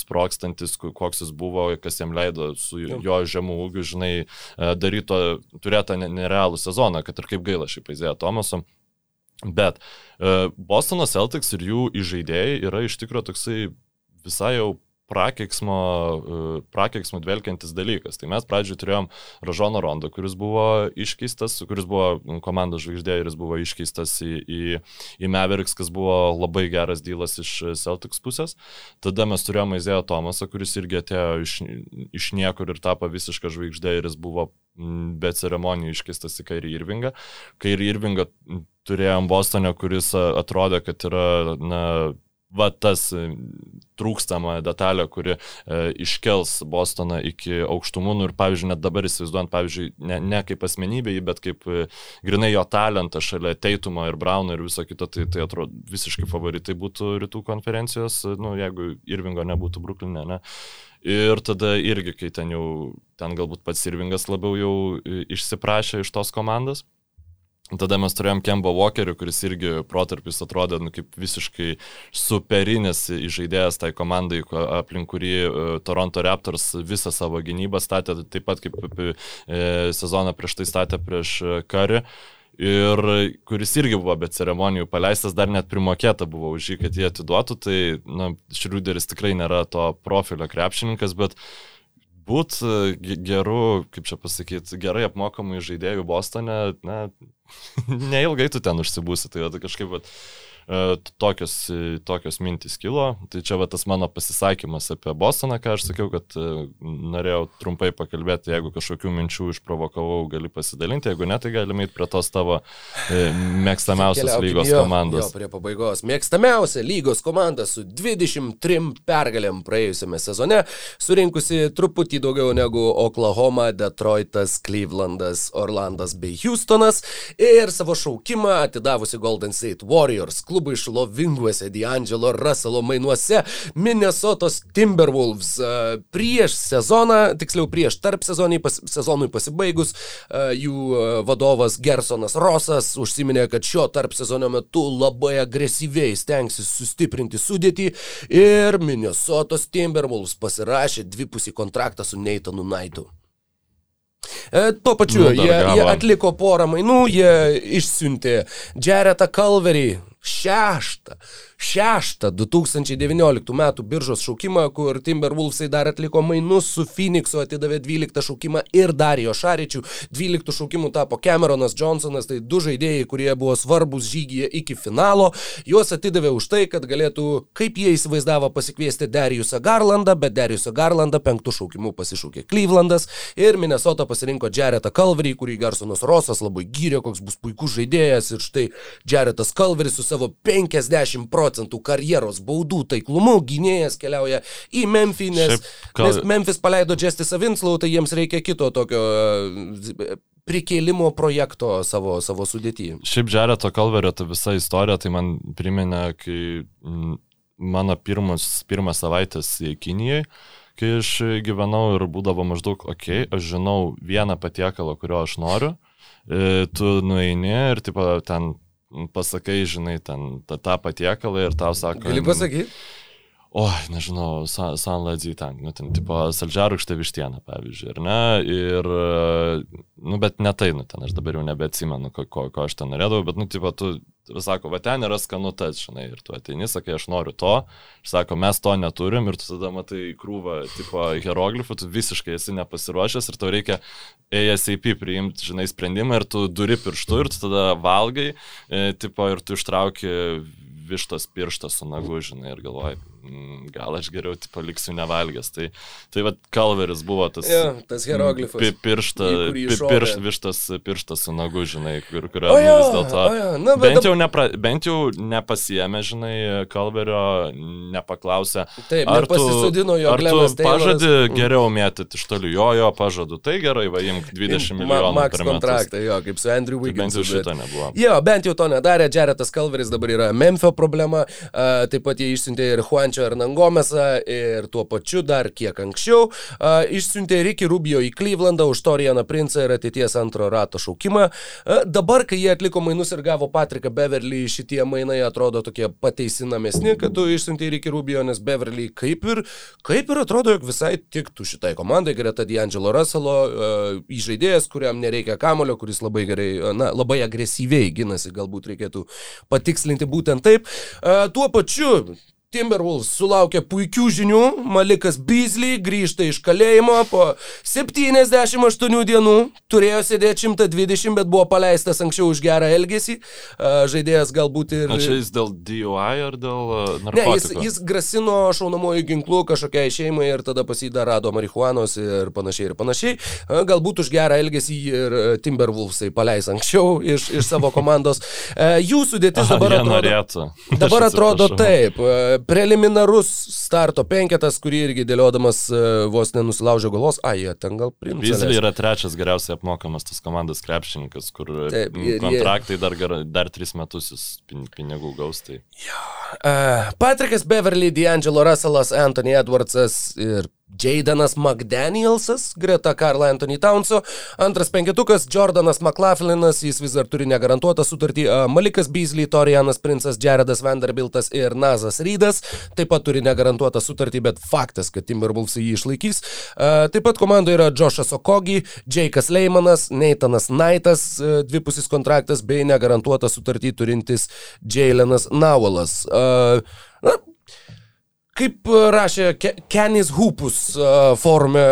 sprokstantis, koks jis buvo, kas jam leido su jo žemų ūgiu, žinai, e, daryto, turėtą nerealų sezoną, kad ir kaip gaila šiaip Aizėja Tomaso. Bet Bostono Celtics ir jų įžaidėjai yra iš tikrųjų toksai visai jau prakeiksmo, e, prakeiksmo dvelkiantis dalykas. Tai mes pradžioje turėjom Ražono Rondo, kuris buvo iškeistas, kuris buvo komandos žvaigždė ir jis buvo iškeistas į, į, į Mavericks, kas buvo labai geras dylas iš Celtics pusės. Tada mes turėjome Izėją Tomasą, kuris irgi atėjo iš, iš niekur ir tapo visišką žvaigždę ir jis buvo be ceremonijų iškeistas į Kairį Irvingą. Kairį Irvingą turėjom Bostone, kuris atrodė, kad yra, na, va tas e, trūkstama detalė, kuri e, iškels Bostoną iki aukštumų. Nu, ir, pavyzdžiui, net dabar įsivaizduojant, pavyzdžiui, ne, ne kaip asmenybė, bet kaip e, grinai jo talentą šalia Teitumo ir Brauno ir viso kito, tai, tai atrodo visiškai favoritai būtų rytų konferencijos, nu, jeigu Irvingo nebūtų Bruklinė, ne. Ir tada irgi, kai ten jau, ten galbūt pats Irvingas labiau jau e, išsiprašė iš tos komandos. Tada mes turėjom Kemba Walkerį, kuris irgi protarpis atrodė nu, kaip visiškai superinis žaidėjas tai komandai, aplink kurį uh, Toronto Raptors visą savo gynybą statė, taip pat kaip uh, sezoną prieš tai statė prieš Karį. Ir kuris irgi buvo be ceremonijų paleistas, dar net primokėta buvo už jį, kad jie atiduotų, tai na, Šriuderis tikrai nėra to profilio krepšininkas, bet būt geru, kaip čia pasakyti, gerai apmokamų žaidėjų Bostone, na, neilgai tu ten užsibūsi, tai, kažkaip, vat, E, tokios, e, tokios mintys kilo. Tai čia va tas mano pasisakymas apie Bostoną, ką aš sakiau, kad e, norėjau trumpai pakalbėti, jeigu kažkokių minčių išprovokavau, gali pasidalinti, jeigu ne, tai galime eiti prie tos tavo mėgstamiausios lygos jo, komandos. Jo, prie pabaigos. Mėgstamiausia lygos komanda su 23 pergalėm praėjusiame sezone, surinkusi truputį daugiau negu Oklahoma, Detroitas, Clevelandas, Orlandas bei Houstonas ir savo šaukimą atidavusi Golden State Warriors klubą klubui šlovinguose D'Angelo Russello mainuose Minnesotos Timberwolves e, prieš sezoną, tiksliau prieš tarp pas, sezonui pasibaigus, e, jų e, vadovas Gersonas Rosas užsiminė, kad šio tarp sezono metu labai agresyviai stengsis sustiprinti sudėtį ir Minnesotos Timberwolves pasirašė dvipusį kontraktą su Knightu. E, tuo pačiu, nu, jie, jie atliko porą mainų, jie išsiuntė Jaretą Kalverį, šeštą, šeštą 2019 metų biržos šaukimą, kur Timberwolvesai dar atliko mainus su Phoenixu, atidavė 12 šaukimą ir Darijo Šaričių. 12 šaukimų tapo Cameronas Johnsonas, tai du žaidėjai, kurie buvo svarbus žygyje iki finalo. Juos atidavė už tai, kad galėtų, kaip jie įsivaizdavo, pasikviesti Dariusą Garlandą, bet Dariusą Garlandą penktų šaukimų pasišaukė Clevelandas ir Minnesota pasirinko Jaretą Kalverį, kurį Garsonas Rosas labai gyrė, koks bus puikus žaidėjas ir štai Jaretas Kalveris su savo 50 procentų karjeros baudų taiklumu gynėjas keliauja į Memphį, nes, Šiaip, kal... nes Memphis paleido Justisą Winslow, tai jiems reikia kito tokio prikėlimo projekto savo, savo sudėtyje. Šiaip Džereto Kalverio ta visa istorija, tai man priminė, kai mano pirmus, pirmas savaitės Kinijoje, kai aš gyvenau ir būdavo maždaug, okei, okay, aš žinau vieną patiekalą, kurio aš noriu, e, tu nueini ir tipo, ten pasakai, žinai, ten tą, tą patiekalą ir tau sako. Gali pasakyti? oi, nežinau, sanladzy ten, nu, ten, tipo, saldžiarūkštė vištiena, pavyzdžiui, ar ne? Ir, nu, bet ne tai, nu, ten aš dabar jau nebeatsimenu, ko, ko, ko aš ten norėdavau, bet, nu, tipo, tu, sako, va ten yra skanu tas, žinai, ir tu ateini, sakai, aš noriu to, ir sako, mes to neturim, ir tu tada matai krūvą, tipo, hieroglifų, tu visiškai esi nepasiruošęs ir tau reikia ASAP priimti, žinai, sprendimą ir tu duri pirštu ir tu tada valgai, e, tipo, ir tu ištrauki vištos pirštas su nagu, žinai, ir galvoji, gal aš geriau paliksiu nevalgęs. Tai, tai vad kalveris buvo tas, ja, tas hieroglifas. Pi, piršta, pi, pirš, vištas pirštas su nagu, žinai, kur, kurio ja, vis dėlto. Ja, Na, bent, jau nepra, bent jau nepasijėmė, žinai, kalverio, nepaklausė. Taip, ar pasisodino jo glemas. Pažadi mm. geriau mėtyti iš tolių. Jo, jo, pažadu. Tai gerai, va, imk 20 milijonų. Ma, Max kontraktą, jo, kaip su Andrew Wigginsu. Bent jau šito nebuvo. Jo, bent jau to nedarė. Jaretas Kalveris dabar yra Memphio problema. Uh, taip pat jie išsiuntė ir Juan Sančio Hernangomesą ir tuo pačiu dar kiek anksčiau a, išsiuntė Ricky Rubio į Clevelandą už Torianą Princą ir ateities antro rato šaukimą. A, dabar, kai jie atliko mainus ir gavo Patriką Beverly, šitie mainai atrodo tokie pateisinamesni, kad tu išsiuntė Ricky Rubio, nes Beverly kaip ir, kaip ir atrodo, jog visai tiktų šitai komandai, greta D'Angelo Russello, įžaidėjas, kuriam nereikia kamulio, kuris labai gerai, na, labai agresyviai ginasi, galbūt reikėtų patikslinti būtent taip. A, tuo pačiu Timberwolves sulaukė puikių žinių, Malikas Beasley grįžta iš kalėjimo po 78 dienų, turėjo sėdėti 120, bet buvo paleistas anksčiau už gerą elgesį, žaidėjas galbūt ir... O čia jis dėl DUI ar dėl narkotikų? Ne, jis, jis grasino šaunamojų ginklų kažkokiai šeimai ir tada pasidar rado marihuanos ir panašiai ir panašiai. Galbūt už gerą elgesį ir Timberwolvesai paleis anksčiau iš, iš savo komandos. Jų sudėtis dabar Aha, atrodo... Norėtų. Dabar atrodo taip preliminarus starto penketas, kurį irgi dėliodamas e, vos nenusilaužė galos, a, jie ten gal priimtų. Vizlį yra trečias geriausiai apmokamas tas komandos krepšininkas, kur Taip, ir, kontraktai dar, dar tris metus jis pinigų gaus. Tai. Jo. Uh, Patrikas Beverly, D'Angelo Russellas, Anthony Edwardsas ir Jaydanas McDanielsas greta Karl Anthony Townso, antras penketukas Jordanas McLaughlininas, jis vis dar turi negarantuotą sutartį, Malikas Beasley, Torianas Princas, Jaredas Vanderbiltas ir Nazas Rydas taip pat turi negarantuotą sutartį, bet faktas, kad Timberwolves jį išlaikys. Taip pat komandoje yra Joshas Okogi, Jake'as Leimanas, Nathanas Knightas, dvipusis kontraktas bei negarantuotą sutartį turintis Jalenas Nauelas. Na, Kaip e, rašė Kenis Hupus e, forume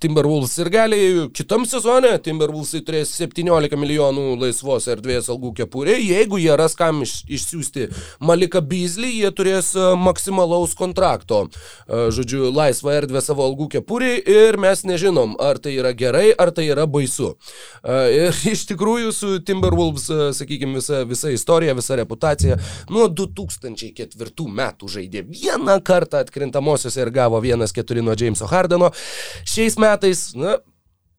Timberwolves ir gali kitam sezone Timberwolvesai turės 17 milijonų laisvos erdvės algų kepurė. Jeigu jie ras kam iš, išsiųsti Malika Beasley, jie turės e, maksimalaus kontrakto, žodžiu, laisvą erdvę savo algų kepurė ir mes nežinom, ar tai yra gerai, ar tai yra baisu. Ir iš tikrųjų su Timberwolves, sakykime, visa, visa istorija, visa reputacija nuo 2004 metų žaidė vieną kartą kartą atkrintamosiose ir gavo 1-4 nuo Jameso Hardeno. Šiais metais, na,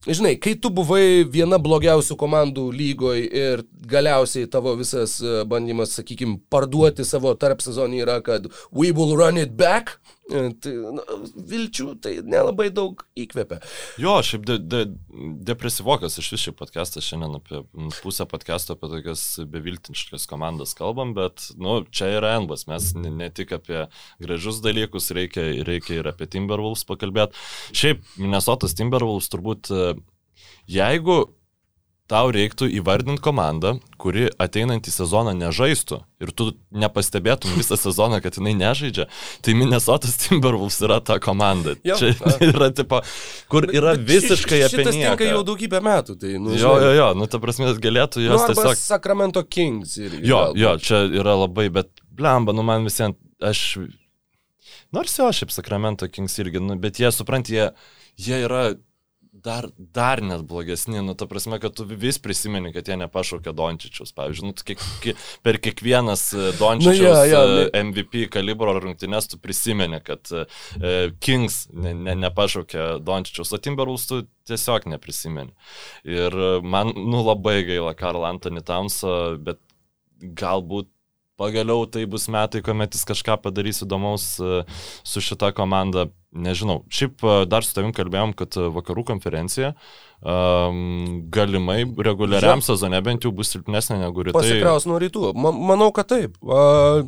Žinai, kai tu buvai viena blogiausių komandų lygoje ir galiausiai tavo visas e, bandymas, sakykime, parduoti savo tarp sezonį yra, kad we will run it back, tai na, vilčių tai nelabai daug įkvepia. Jo, šiaip de, de, depresyvokas iš vis šį podcastą, šiandien apie pusę podcast'o apie tokias beviltiniškas komandas kalbam, bet, nu, čia yra enbas, mes ne, ne tik apie gražius dalykus, reikia, reikia ir apie Timberwolves pakalbėti. Šiaip Minnesotas Timberwolves turbūt e, Jeigu tau reiktų įvardinti komandą, kuri ateinantį sezoną nežaistų ir tu nepastebėtum visą sezoną, kad jinai nežaidžia, tai Minnesotas Timberwolves yra ta komanda. Jo, Čia a. yra tipo, kur yra Bet visiškai ši- apie Šitas tinka nieką. jau daugybę metų. Tai, nu, Jo, jo, jo, nu ta prasme, galėtų Nu, jos arba tiesiog... Sacramento Kings. Irgi, Jo, galbūt. jo, čia yra labai, bet blemba, nu man visiems, aš... Nors jo, šiaip Sacramento Kings irgi, nu, bet jie, suprant, jie, jie yra dar, dar net blogesni, nu, ta prasme, kad tu vis prisimeni, kad jie nepašaukė Dončičius, pavyzdžiui, nu, kiek, kiek, per kiekvienas e, Dončičius Nu, jo, jo, e, ne- MVP kalibro rungtynės tu prisimeni, kad e, Kings ne, ne, nepašaukė Dončičius, o Timberwolves tu tiesiog neprisimeni. Ir e, man, nu, labai gaila Karl Anthony Tamso, bet galbūt pagaliau tai bus metai, kuomet jis kažką padarys įdomaus e, su šita komanda. Nežinau. Šiaip e, dar su tavim kalbėjom, kad e, vakarų konferencija um, galimai reguliariam sezone bent jau bus silpnesnė negu rytai. Pasikraus nuo rytų. Ma manau, kad taip. A,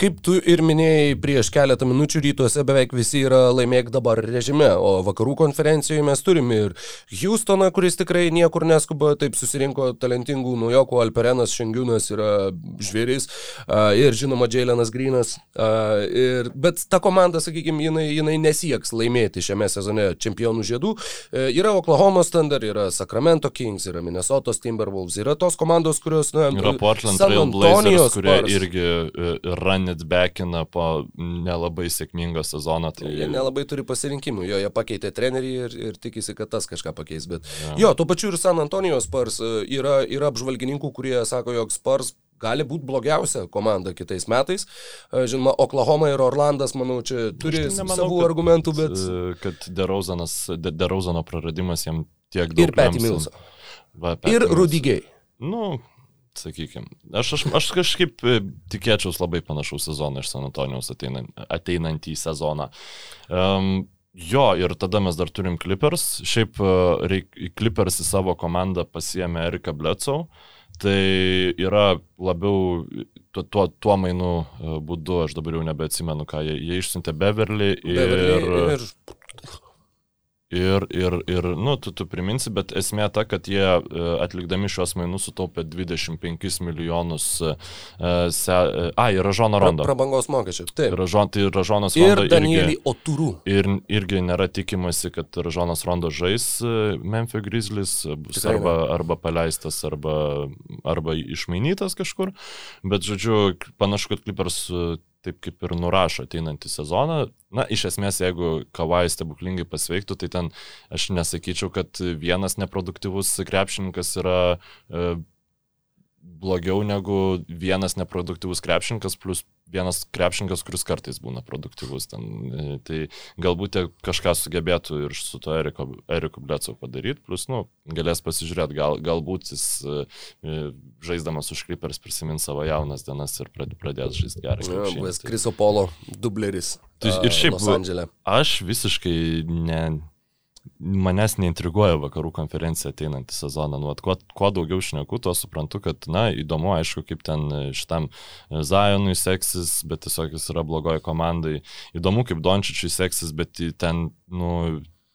kaip tu ir minėjai prieš keletą minučių, rytuose beveik visi yra laimėk dabar režime, o vakarų konferencijoje mes turime ir Houstoną, kuris tikrai niekur neskuba, taip susirinko talentingų naujokų, Alperenas Šengiūnas yra žvėris a, ir žinoma Jailenas Grinas. A, ir, bet ta komanda, sakykime, jinai, jinai nesieks laimėti šiame sezone čempionų žiedų. E, yra Oklahoma Thunder, yra Sacramento Kings, yra Minnesota Timberwolves, yra tos komandos, kurios, na, Yra Portland Trail Blazers, kurie Spurs. irgi e, run it backina po nelabai sėkmingo sezono. Tai... Jie nelabai turi pasirinkimų, jo, jie pakeitė trenerį ir, ir tikisi, kad tas kažką pakeis. Bet Jo. jo, tuo pačiu ir San Antonijos Spurs e, yra, yra apžvalgininkų, kurie sako, jog Spurs gali būti blogiausia komanda kitais metais. E, Žinoma, Oklahoma ir Orlandas, manau, čia turi tai nemanau, savų kad- argumentų, bet... e, Kad Derauzanas, De- Derauzano praradimas jam tiek daug. Ir. Va, Patty Ir. Rudigiai. Nu, sakykime. Aš, aš, aš kažkaip e, tikėčiaus labai panašaus sezono iš San Antonijos ateinant, ateinantį sezoną. Um, jo, ir tada mes dar turim Clippers. Šiaip reik, Clippers į savo komandą pasiemė Erika Bledsoe. Tai yra labiau tuo, tuo, tuo mainų e, būdu, aš dabar jau nebeatsimenu, ką jie, jie išsiuntė Beverly ir... Beverly ir Ir, ir, ir nu, tu, tu priminsi, bet esmė ta, kad jie e, atlikdami šios mainus sutaupė 25 milijonus. e, Se, e, a, ir Ražono Rondo. prabangos mokesčių. Taip. Ražon, tai Ražonas Ir Rondo Danielį irgi, Oturų. ir, irgi nėra tikimasi, kad Ražonas Rondo žais Memphis Grizzlies, e, bus Tikrai arba, arba paleistas, arba, arba išmainytas kažkur. Bet, žodžiu, panašu, kad Clippers taip kaip ir nurašo ateinantį sezoną. Na, iš esmės, jeigu Kavai stebuklingai pasveiktų, tai ten aš nesakyčiau, kad vienas neproduktyvus krepšininkas yra e, blogiau negu vienas neproduktyvus krepšininkas plus vienas krepšininkas, kuris kartais būna produktyvus. Ten, e, tai galbūt kažką sugebėtų ir su to Eriko, Eriku Blecu padaryti, plus, nu, galės pasižiūrėti, gal, galbūt jis e, e, žaisdamas už Clippers prisimins savo jaunas dienas ir prad- pradės žaisti gerą Ja, Kriso Polo dubleris. Tai ir šiaip. Aš visiškai ne, manęs neintriguoja vakarų konferencija ateinantį sezoną. Nu, vat kuo, kuo daugiau šneku, tuo suprantu, kad, na, įdomu, aišku, kaip ten e, šitam e, Zionui seksis, bet tiesiog jis yra blogoji komandai. Įdomu, kaip Dončičiui seksis, bet ten, nu,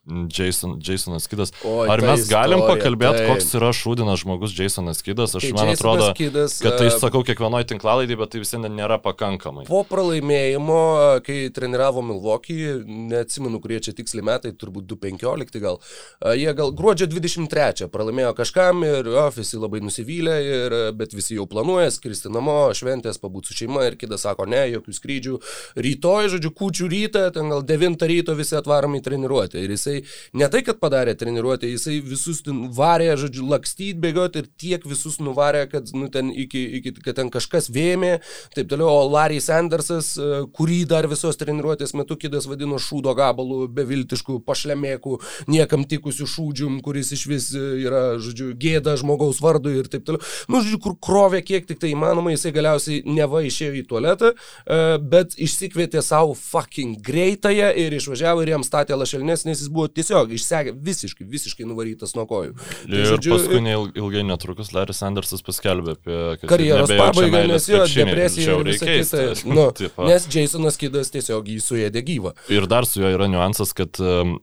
Jason, Jasonas Kidas. Oi, Ar mes galim pakalbėti, koks yra šūdinas žmogus Jasonas Kidas? Aš, Tai man Jasonas atrodo, Kidas, kad tai e, sakau kiekvienoje tinklalaidėje, bet tai vis vien nėra pakankamai. Po pralaimėjimo, kai treniravo Milwaukee, neatsimenu, kurie čia tiksliai metai, turbūt 2.15 gal, a, jie gal gruodžio 23 pralaimėjo kažkam ir o, visi labai nusivylę, ir, bet visi jau planuoja skristi namo, šventės, pabūti su šeima ir kitas sako, ne, jokių skrydžių. Rytoj, žodžiu, kučių rytą, ten gal 9 ryto visi atvarom į treniruotę. Ir jisai ne tai, kad padarė treniruotę, jisai visus varė, žodžiu, lakstyti, bėgioti ir tiek visus nuvarė, kad, nu, ten iki, iki, kad ten kažkas vėmė, taip toliau, o Larry Sandersas, e, kurį dar visos treniruotės metu kidas vadino šūdo gabalų, beviltiškų, pašlemėkų, niekam tikusių šūdžium, kuris iš vis e, yra, žodžiu, gėda žmogaus vardui ir taip toliau. Nu, žodžiu, kur krovė kiek tik tai įmanoma, jisai galiausiai neva išėjo į tualetą, e, bet išsikvietė savo fucking greitąją ir išvažiavo ir jam statė lašelnes, nes jis buvo tiesiog išsekęs, visiškai, visiškai nuvarytas nuo kojų. Tai, Ir žodžiu, paskui ilgai netrukus Larry Sandersas paskelbė apie karjeros pabaigą, nes jo depresija ir visa keista. kita. Nu, nes Jasonas Kidas tiesiog jį suėdė gyvą. Ir dar su juo yra niuansas, kad um,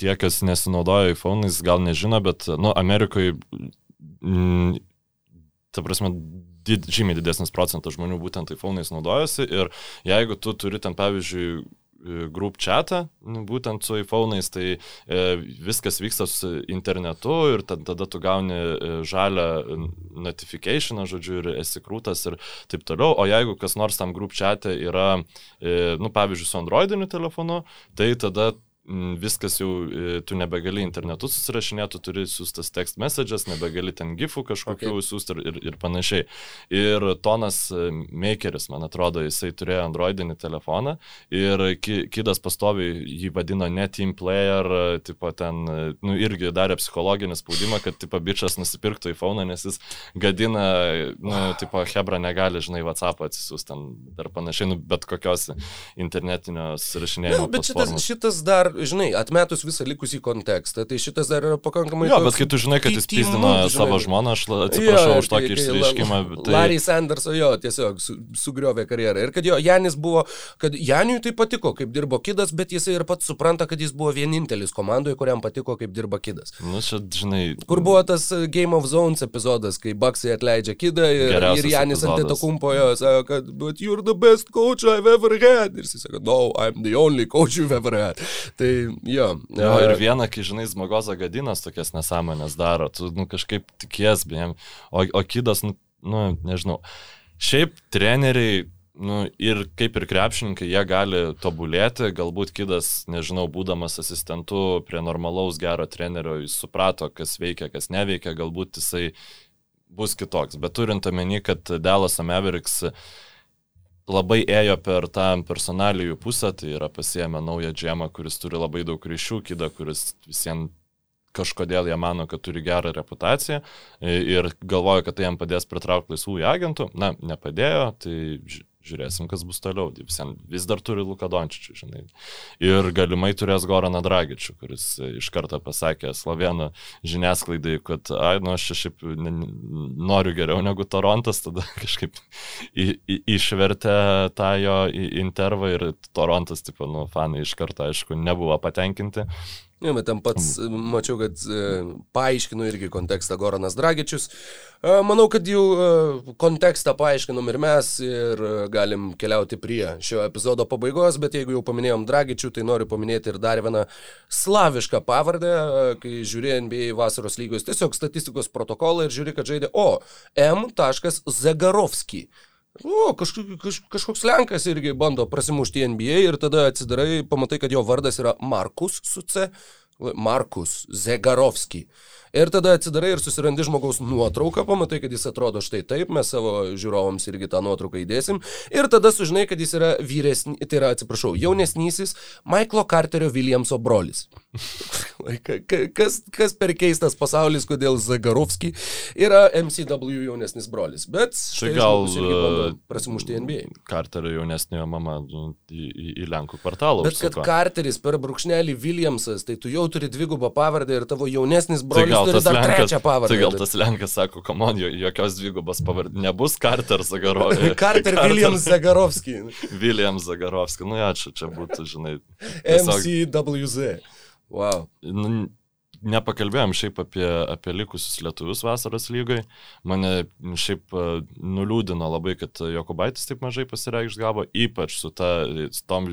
tie, kas nesinaudoja iPhone'ais, gal nežino, bet, nu, Amerikoje mm, ta prasme, did, žymiai didesnis procentas žmonių būtent iPhone'ais naudojasi ir jeigu tu turi ten, pavyzdžiui, group chatą, nu, būtent su iPhone'ais, tai e, viskas vyksta internetu ir tada, tu gauni e, žalę notificationą, žodžiu, ir esi krūtas ir taip toliau. O jeigu kas nors tam group chat'e yra, e, nu, pavyzdžiui, su Androidiniu telefonu, tai tada viskas jau, e, tu nebegali internetu susirašinėti, tu turi siūstas text messages, nebegali ten gifų kažkokių okay. siūsti ir, ir, ir panašiai. Ir Tonas e, Makeris, man atrodo, jisai turėjo androidinį telefoną ir kidas pastoviai jį vadino ne team player, tipo ten, nu irgi darė psichologinį spaudimą, kad tipo bičias nusipirktų iPhone, nes jis gadina, nu, tipo Hebra negali, žinai, WhatsApp atsisiųsti ten dar panašiai, nu, bet kokios internetinio susirašinėjimo. Ne, bet šitas, šitas dar dar, žinai, atmetus visą likusį kontekstą, tai šitas dar yra pakankamai... Jo, bet kai tu žinai, kad jis pizdino savo žmoną, aš atsiprašau jo, už tokį išsireiškimą. Tai... Larry Sanderso jo tiesiog su, sugriovė karjerą. Ir kad jo, Janis buvo, kad Janiui tai patiko, kaip dirbo kidas, bet jisai ir pats supranta, kad jis buvo vienintelis komandoje, kuriam patiko, kaip dirba kidas. Nu, čia, žinai. Kur buvo tas uh, Game of Zones epizodas, kai Baksai atleidžia kidą ir, ir Janis ant to kumpojo, sako, kad, but you're the best coach I've ever had. Ir jis sako, no, I'm the only coach you've ever had. Tai jo. Jo, ir viena, kai žinai, Zmagoza Gadinas tokias nesąmonės daro, tu nu, kažkaip tikės, bejem, o, o kidas, nu, nu, nežinau. Šiaip treneriai nu, ir kaip ir krepšininkai, jie gali tobulėti, galbūt kidas, nežinau, būdamas asistentu prie normalaus gero trenerio, jis suprato, kas veikia, kas neveikia, galbūt jisai bus kitoks. Bet turint omeny, kad Dallas Mavericks labai ėjo per tą personalijų pusę, tai yra pasiemę naują džemą, kuris turi labai daug ryšių, kidą, kuris visiems kažkodėl jie mano, kad turi gerą reputaciją ir galvoja, kad tai jam padės pritraukti laisvųjų agentų. Na, nepadėjo, tai žiūrėsim, kas bus toliau. Vis, vis dar turi Luka Dončičių, žinai. Ir galimai turės Goraną Dragičių, kuris iš karto pasakė slovenų žiniasklaidai, kad, ai, nu, aš šiaip noriu geriau negu Torontas, tada kažkaip į, į, išvertė tą jo intervą ir Torontas, tipo, nu, fanai iš karto, aišku, nebuvo patenkinti. Ne, bet ten pats mm. mačiau, kad e, paaiškino irgi kontekstą Goranas Dragičius. E, manau, kad jau e, kontekstą paaiškinom ir mes ir galim keliauti prie šio epizodo pabaigos, bet jeigu jau paminėjom Dragičių, tai noriu paminėti ir dar vieną slavišką pavardę, kai žiūri NBA vasaros lygos tiesiog statistikos protokolą ir žiūri, kad žaidė O. M. Zagarovski. O, kažkoks, kaž, kažkoks Lenkas irgi bando prasimušti NBA ir tada atsidarai, pamatai, kad jo vardas yra Markus su C, Markus Zegarovski. Ir tada atsidarai ir susirandi žmogaus nuotrauką, pamatai, kad jis atrodo štai taip, mes savo žiūrovams irgi tą nuotrauką įdėsim. Ir tada sužinai, kad jis yra vyresnis, tai yra, atsiprašau, jaunesnysis Michaelo Carterio Williamso brolis. kas, kas per keistas pasaulis, kodėl Zagarovski yra MCW jaunesnis brolis. Bet štai gal e, prasimušti NBA. Carterio jaunesniojo mama nu, į, į, į Lenkų kvartalą. Bet kad Carteris per brūkšnelį Williamsas, tai tu jau turi dvigubą pavardę ir tavo jaunesnis brolis gal tas Lenkas, tai gal tas Lenkas sako, komon, jokios dvigubos pavardės nebus Carter Zagarovski. Carter Williams Zagarovski. Williams Zagarovski, nu ja, čia, čia būtų, žinai. Tiesiog... MCWZ. Wow. Nu, nepakalbėjom šiaip apie, apie likusius lietuvius vasaros lygai. Mane šiaip e, nuliūdino labai, kad Jokubaitis taip mažai pasireikš gavo, ypač su, ta, su tom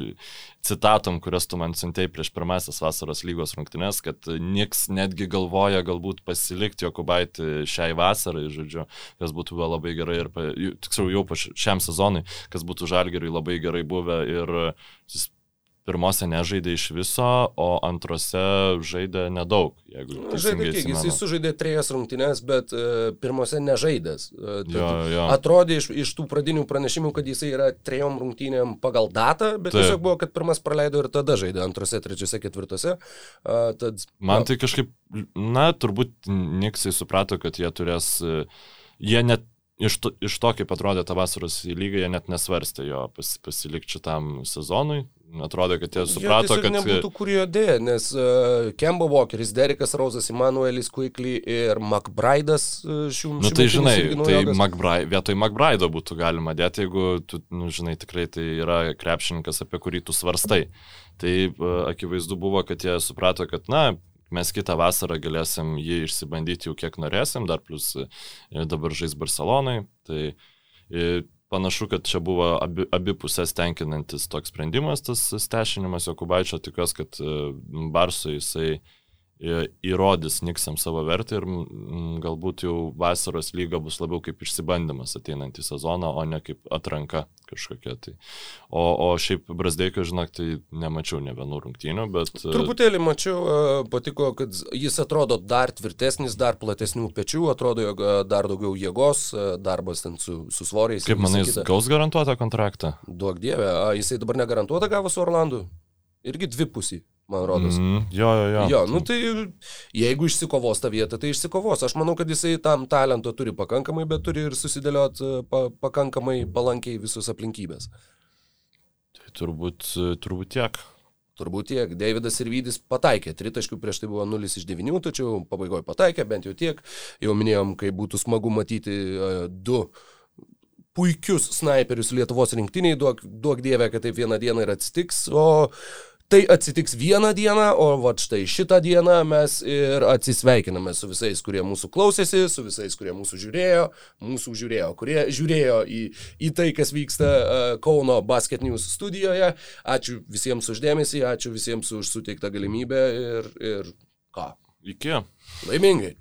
citatom, kurias tu man siuntėjai prieš pirmasis vasaros lygos rungtynės, kad nieks netgi galvoja galbūt pasilikti Jokubaitį šiai vasarai, žodžiu, kas būtų buvę labai gerai ir, tiksliau, jau šiam sezonui, kas būtų žalgeriui labai gerai buvę ir jis pirmose nežaidė iš viso, o antrose žaidė nedaug. Žaidė kiek, jisai sužaidė trejas rungtynes, bet uh, pirmose nežaidęs. Uh, jo, jo. Atrodė iš, iš tų pradinių pranešimų, kad jisai yra trejom rungtynėm pagal datą, bet Taip. tiesiog buvo, kad pirmas praleido ir tada žaidė antrose, trečiose, ketvirtose. Uh, tad, Man tai kažkaip, na, turbūt Niksai suprato, kad jie turės, jie net iš to, iš to, kaip atrodė ta vasaros lyga, jie net nesvarstė jo pas, pasilikti šitam sezonui. Atrodo, kad jie suprato, jie kad... Nebūtų kur jo dėja, nes uh, Kemba Walkeris, Derekas Rausas, Emanuelis Quickly ir McBride'as uh, šių metų. Na nu, tai žinai, tai McBride, vietoj McBride'o būtų galima dėti, jeigu tu, nu, žinai, tikrai tai yra krepšininkas, apie kurį tu svarstai. Tai uh, akivaizdu buvo, kad jie suprato, kad, na, mes kitą vasarą galėsim jį išsibandyti jau kiek norėsim, dar plus e, dabar žais Barcelonai. Tai e, panašu, kad čia buvo abi, abi pusės tenkinantis toks sprendimas, tas stešinimas Jokubaičio, tikiuosi, kad e, Barsui jisai įrodys Niksam savo vertę ir galbūt jau vasaros lyga bus labiau kaip išsibandymas ateinantį sezoną, o ne kaip atranka kažkokia. Tai. O, o šiaip Brasdeikio, žinok, tai nemačiau ne vienų rungtynių, bet... E, Truputėlį mačiau, e, patiko, kad jis atrodo dar tvirtesnis, dar platesnių pečių, atrodo, jog e, dar daugiau jėgos, darbas ten su, su svoriais. Kaip manai, jis gaus garantuotą kontraktą? Duok dievę, jisai dabar negarantuotą gavo su Orlandu. Irgi dvipusį man rodos. Mm, jo, jo, jo. Jo, nu tai jeigu išsikovos tą vietą, tai išsikovos. Aš manau, kad jisai tam talento turi pakankamai, bet turi ir susidėliot e, pa, pakankamai palankiai visus aplinkybės. Tai turbūt, turbūt tiek. Turbūt tiek. Davidas ir Vydis pataikė. Tritaškių prieš tai buvo 0 iš 9, tačiau pabaigoje pataikė, bent jau tiek. Jau minėjom, kai būtų smagu matyti uh, du puikius snaiperius Lietuvos rinktiniai, duok, duok dievę, kad taip vieną dieną ir atsitiks, o Tai atsitiks vieną dieną, o va štai šitą dieną mes ir atsisveikiname su visais, kurie mūsų klausėsi, su visais, kurie mūsų žiūrėjo, mūsų žiūrėjo, kurie žiūrėjo į, į tai, kas vyksta uh, Kauno Basket News studijoje. Ačiū visiems uždėmesį, ačiū visiems už suteiktą galimybę ir, ir ką. Iki. Laimingai.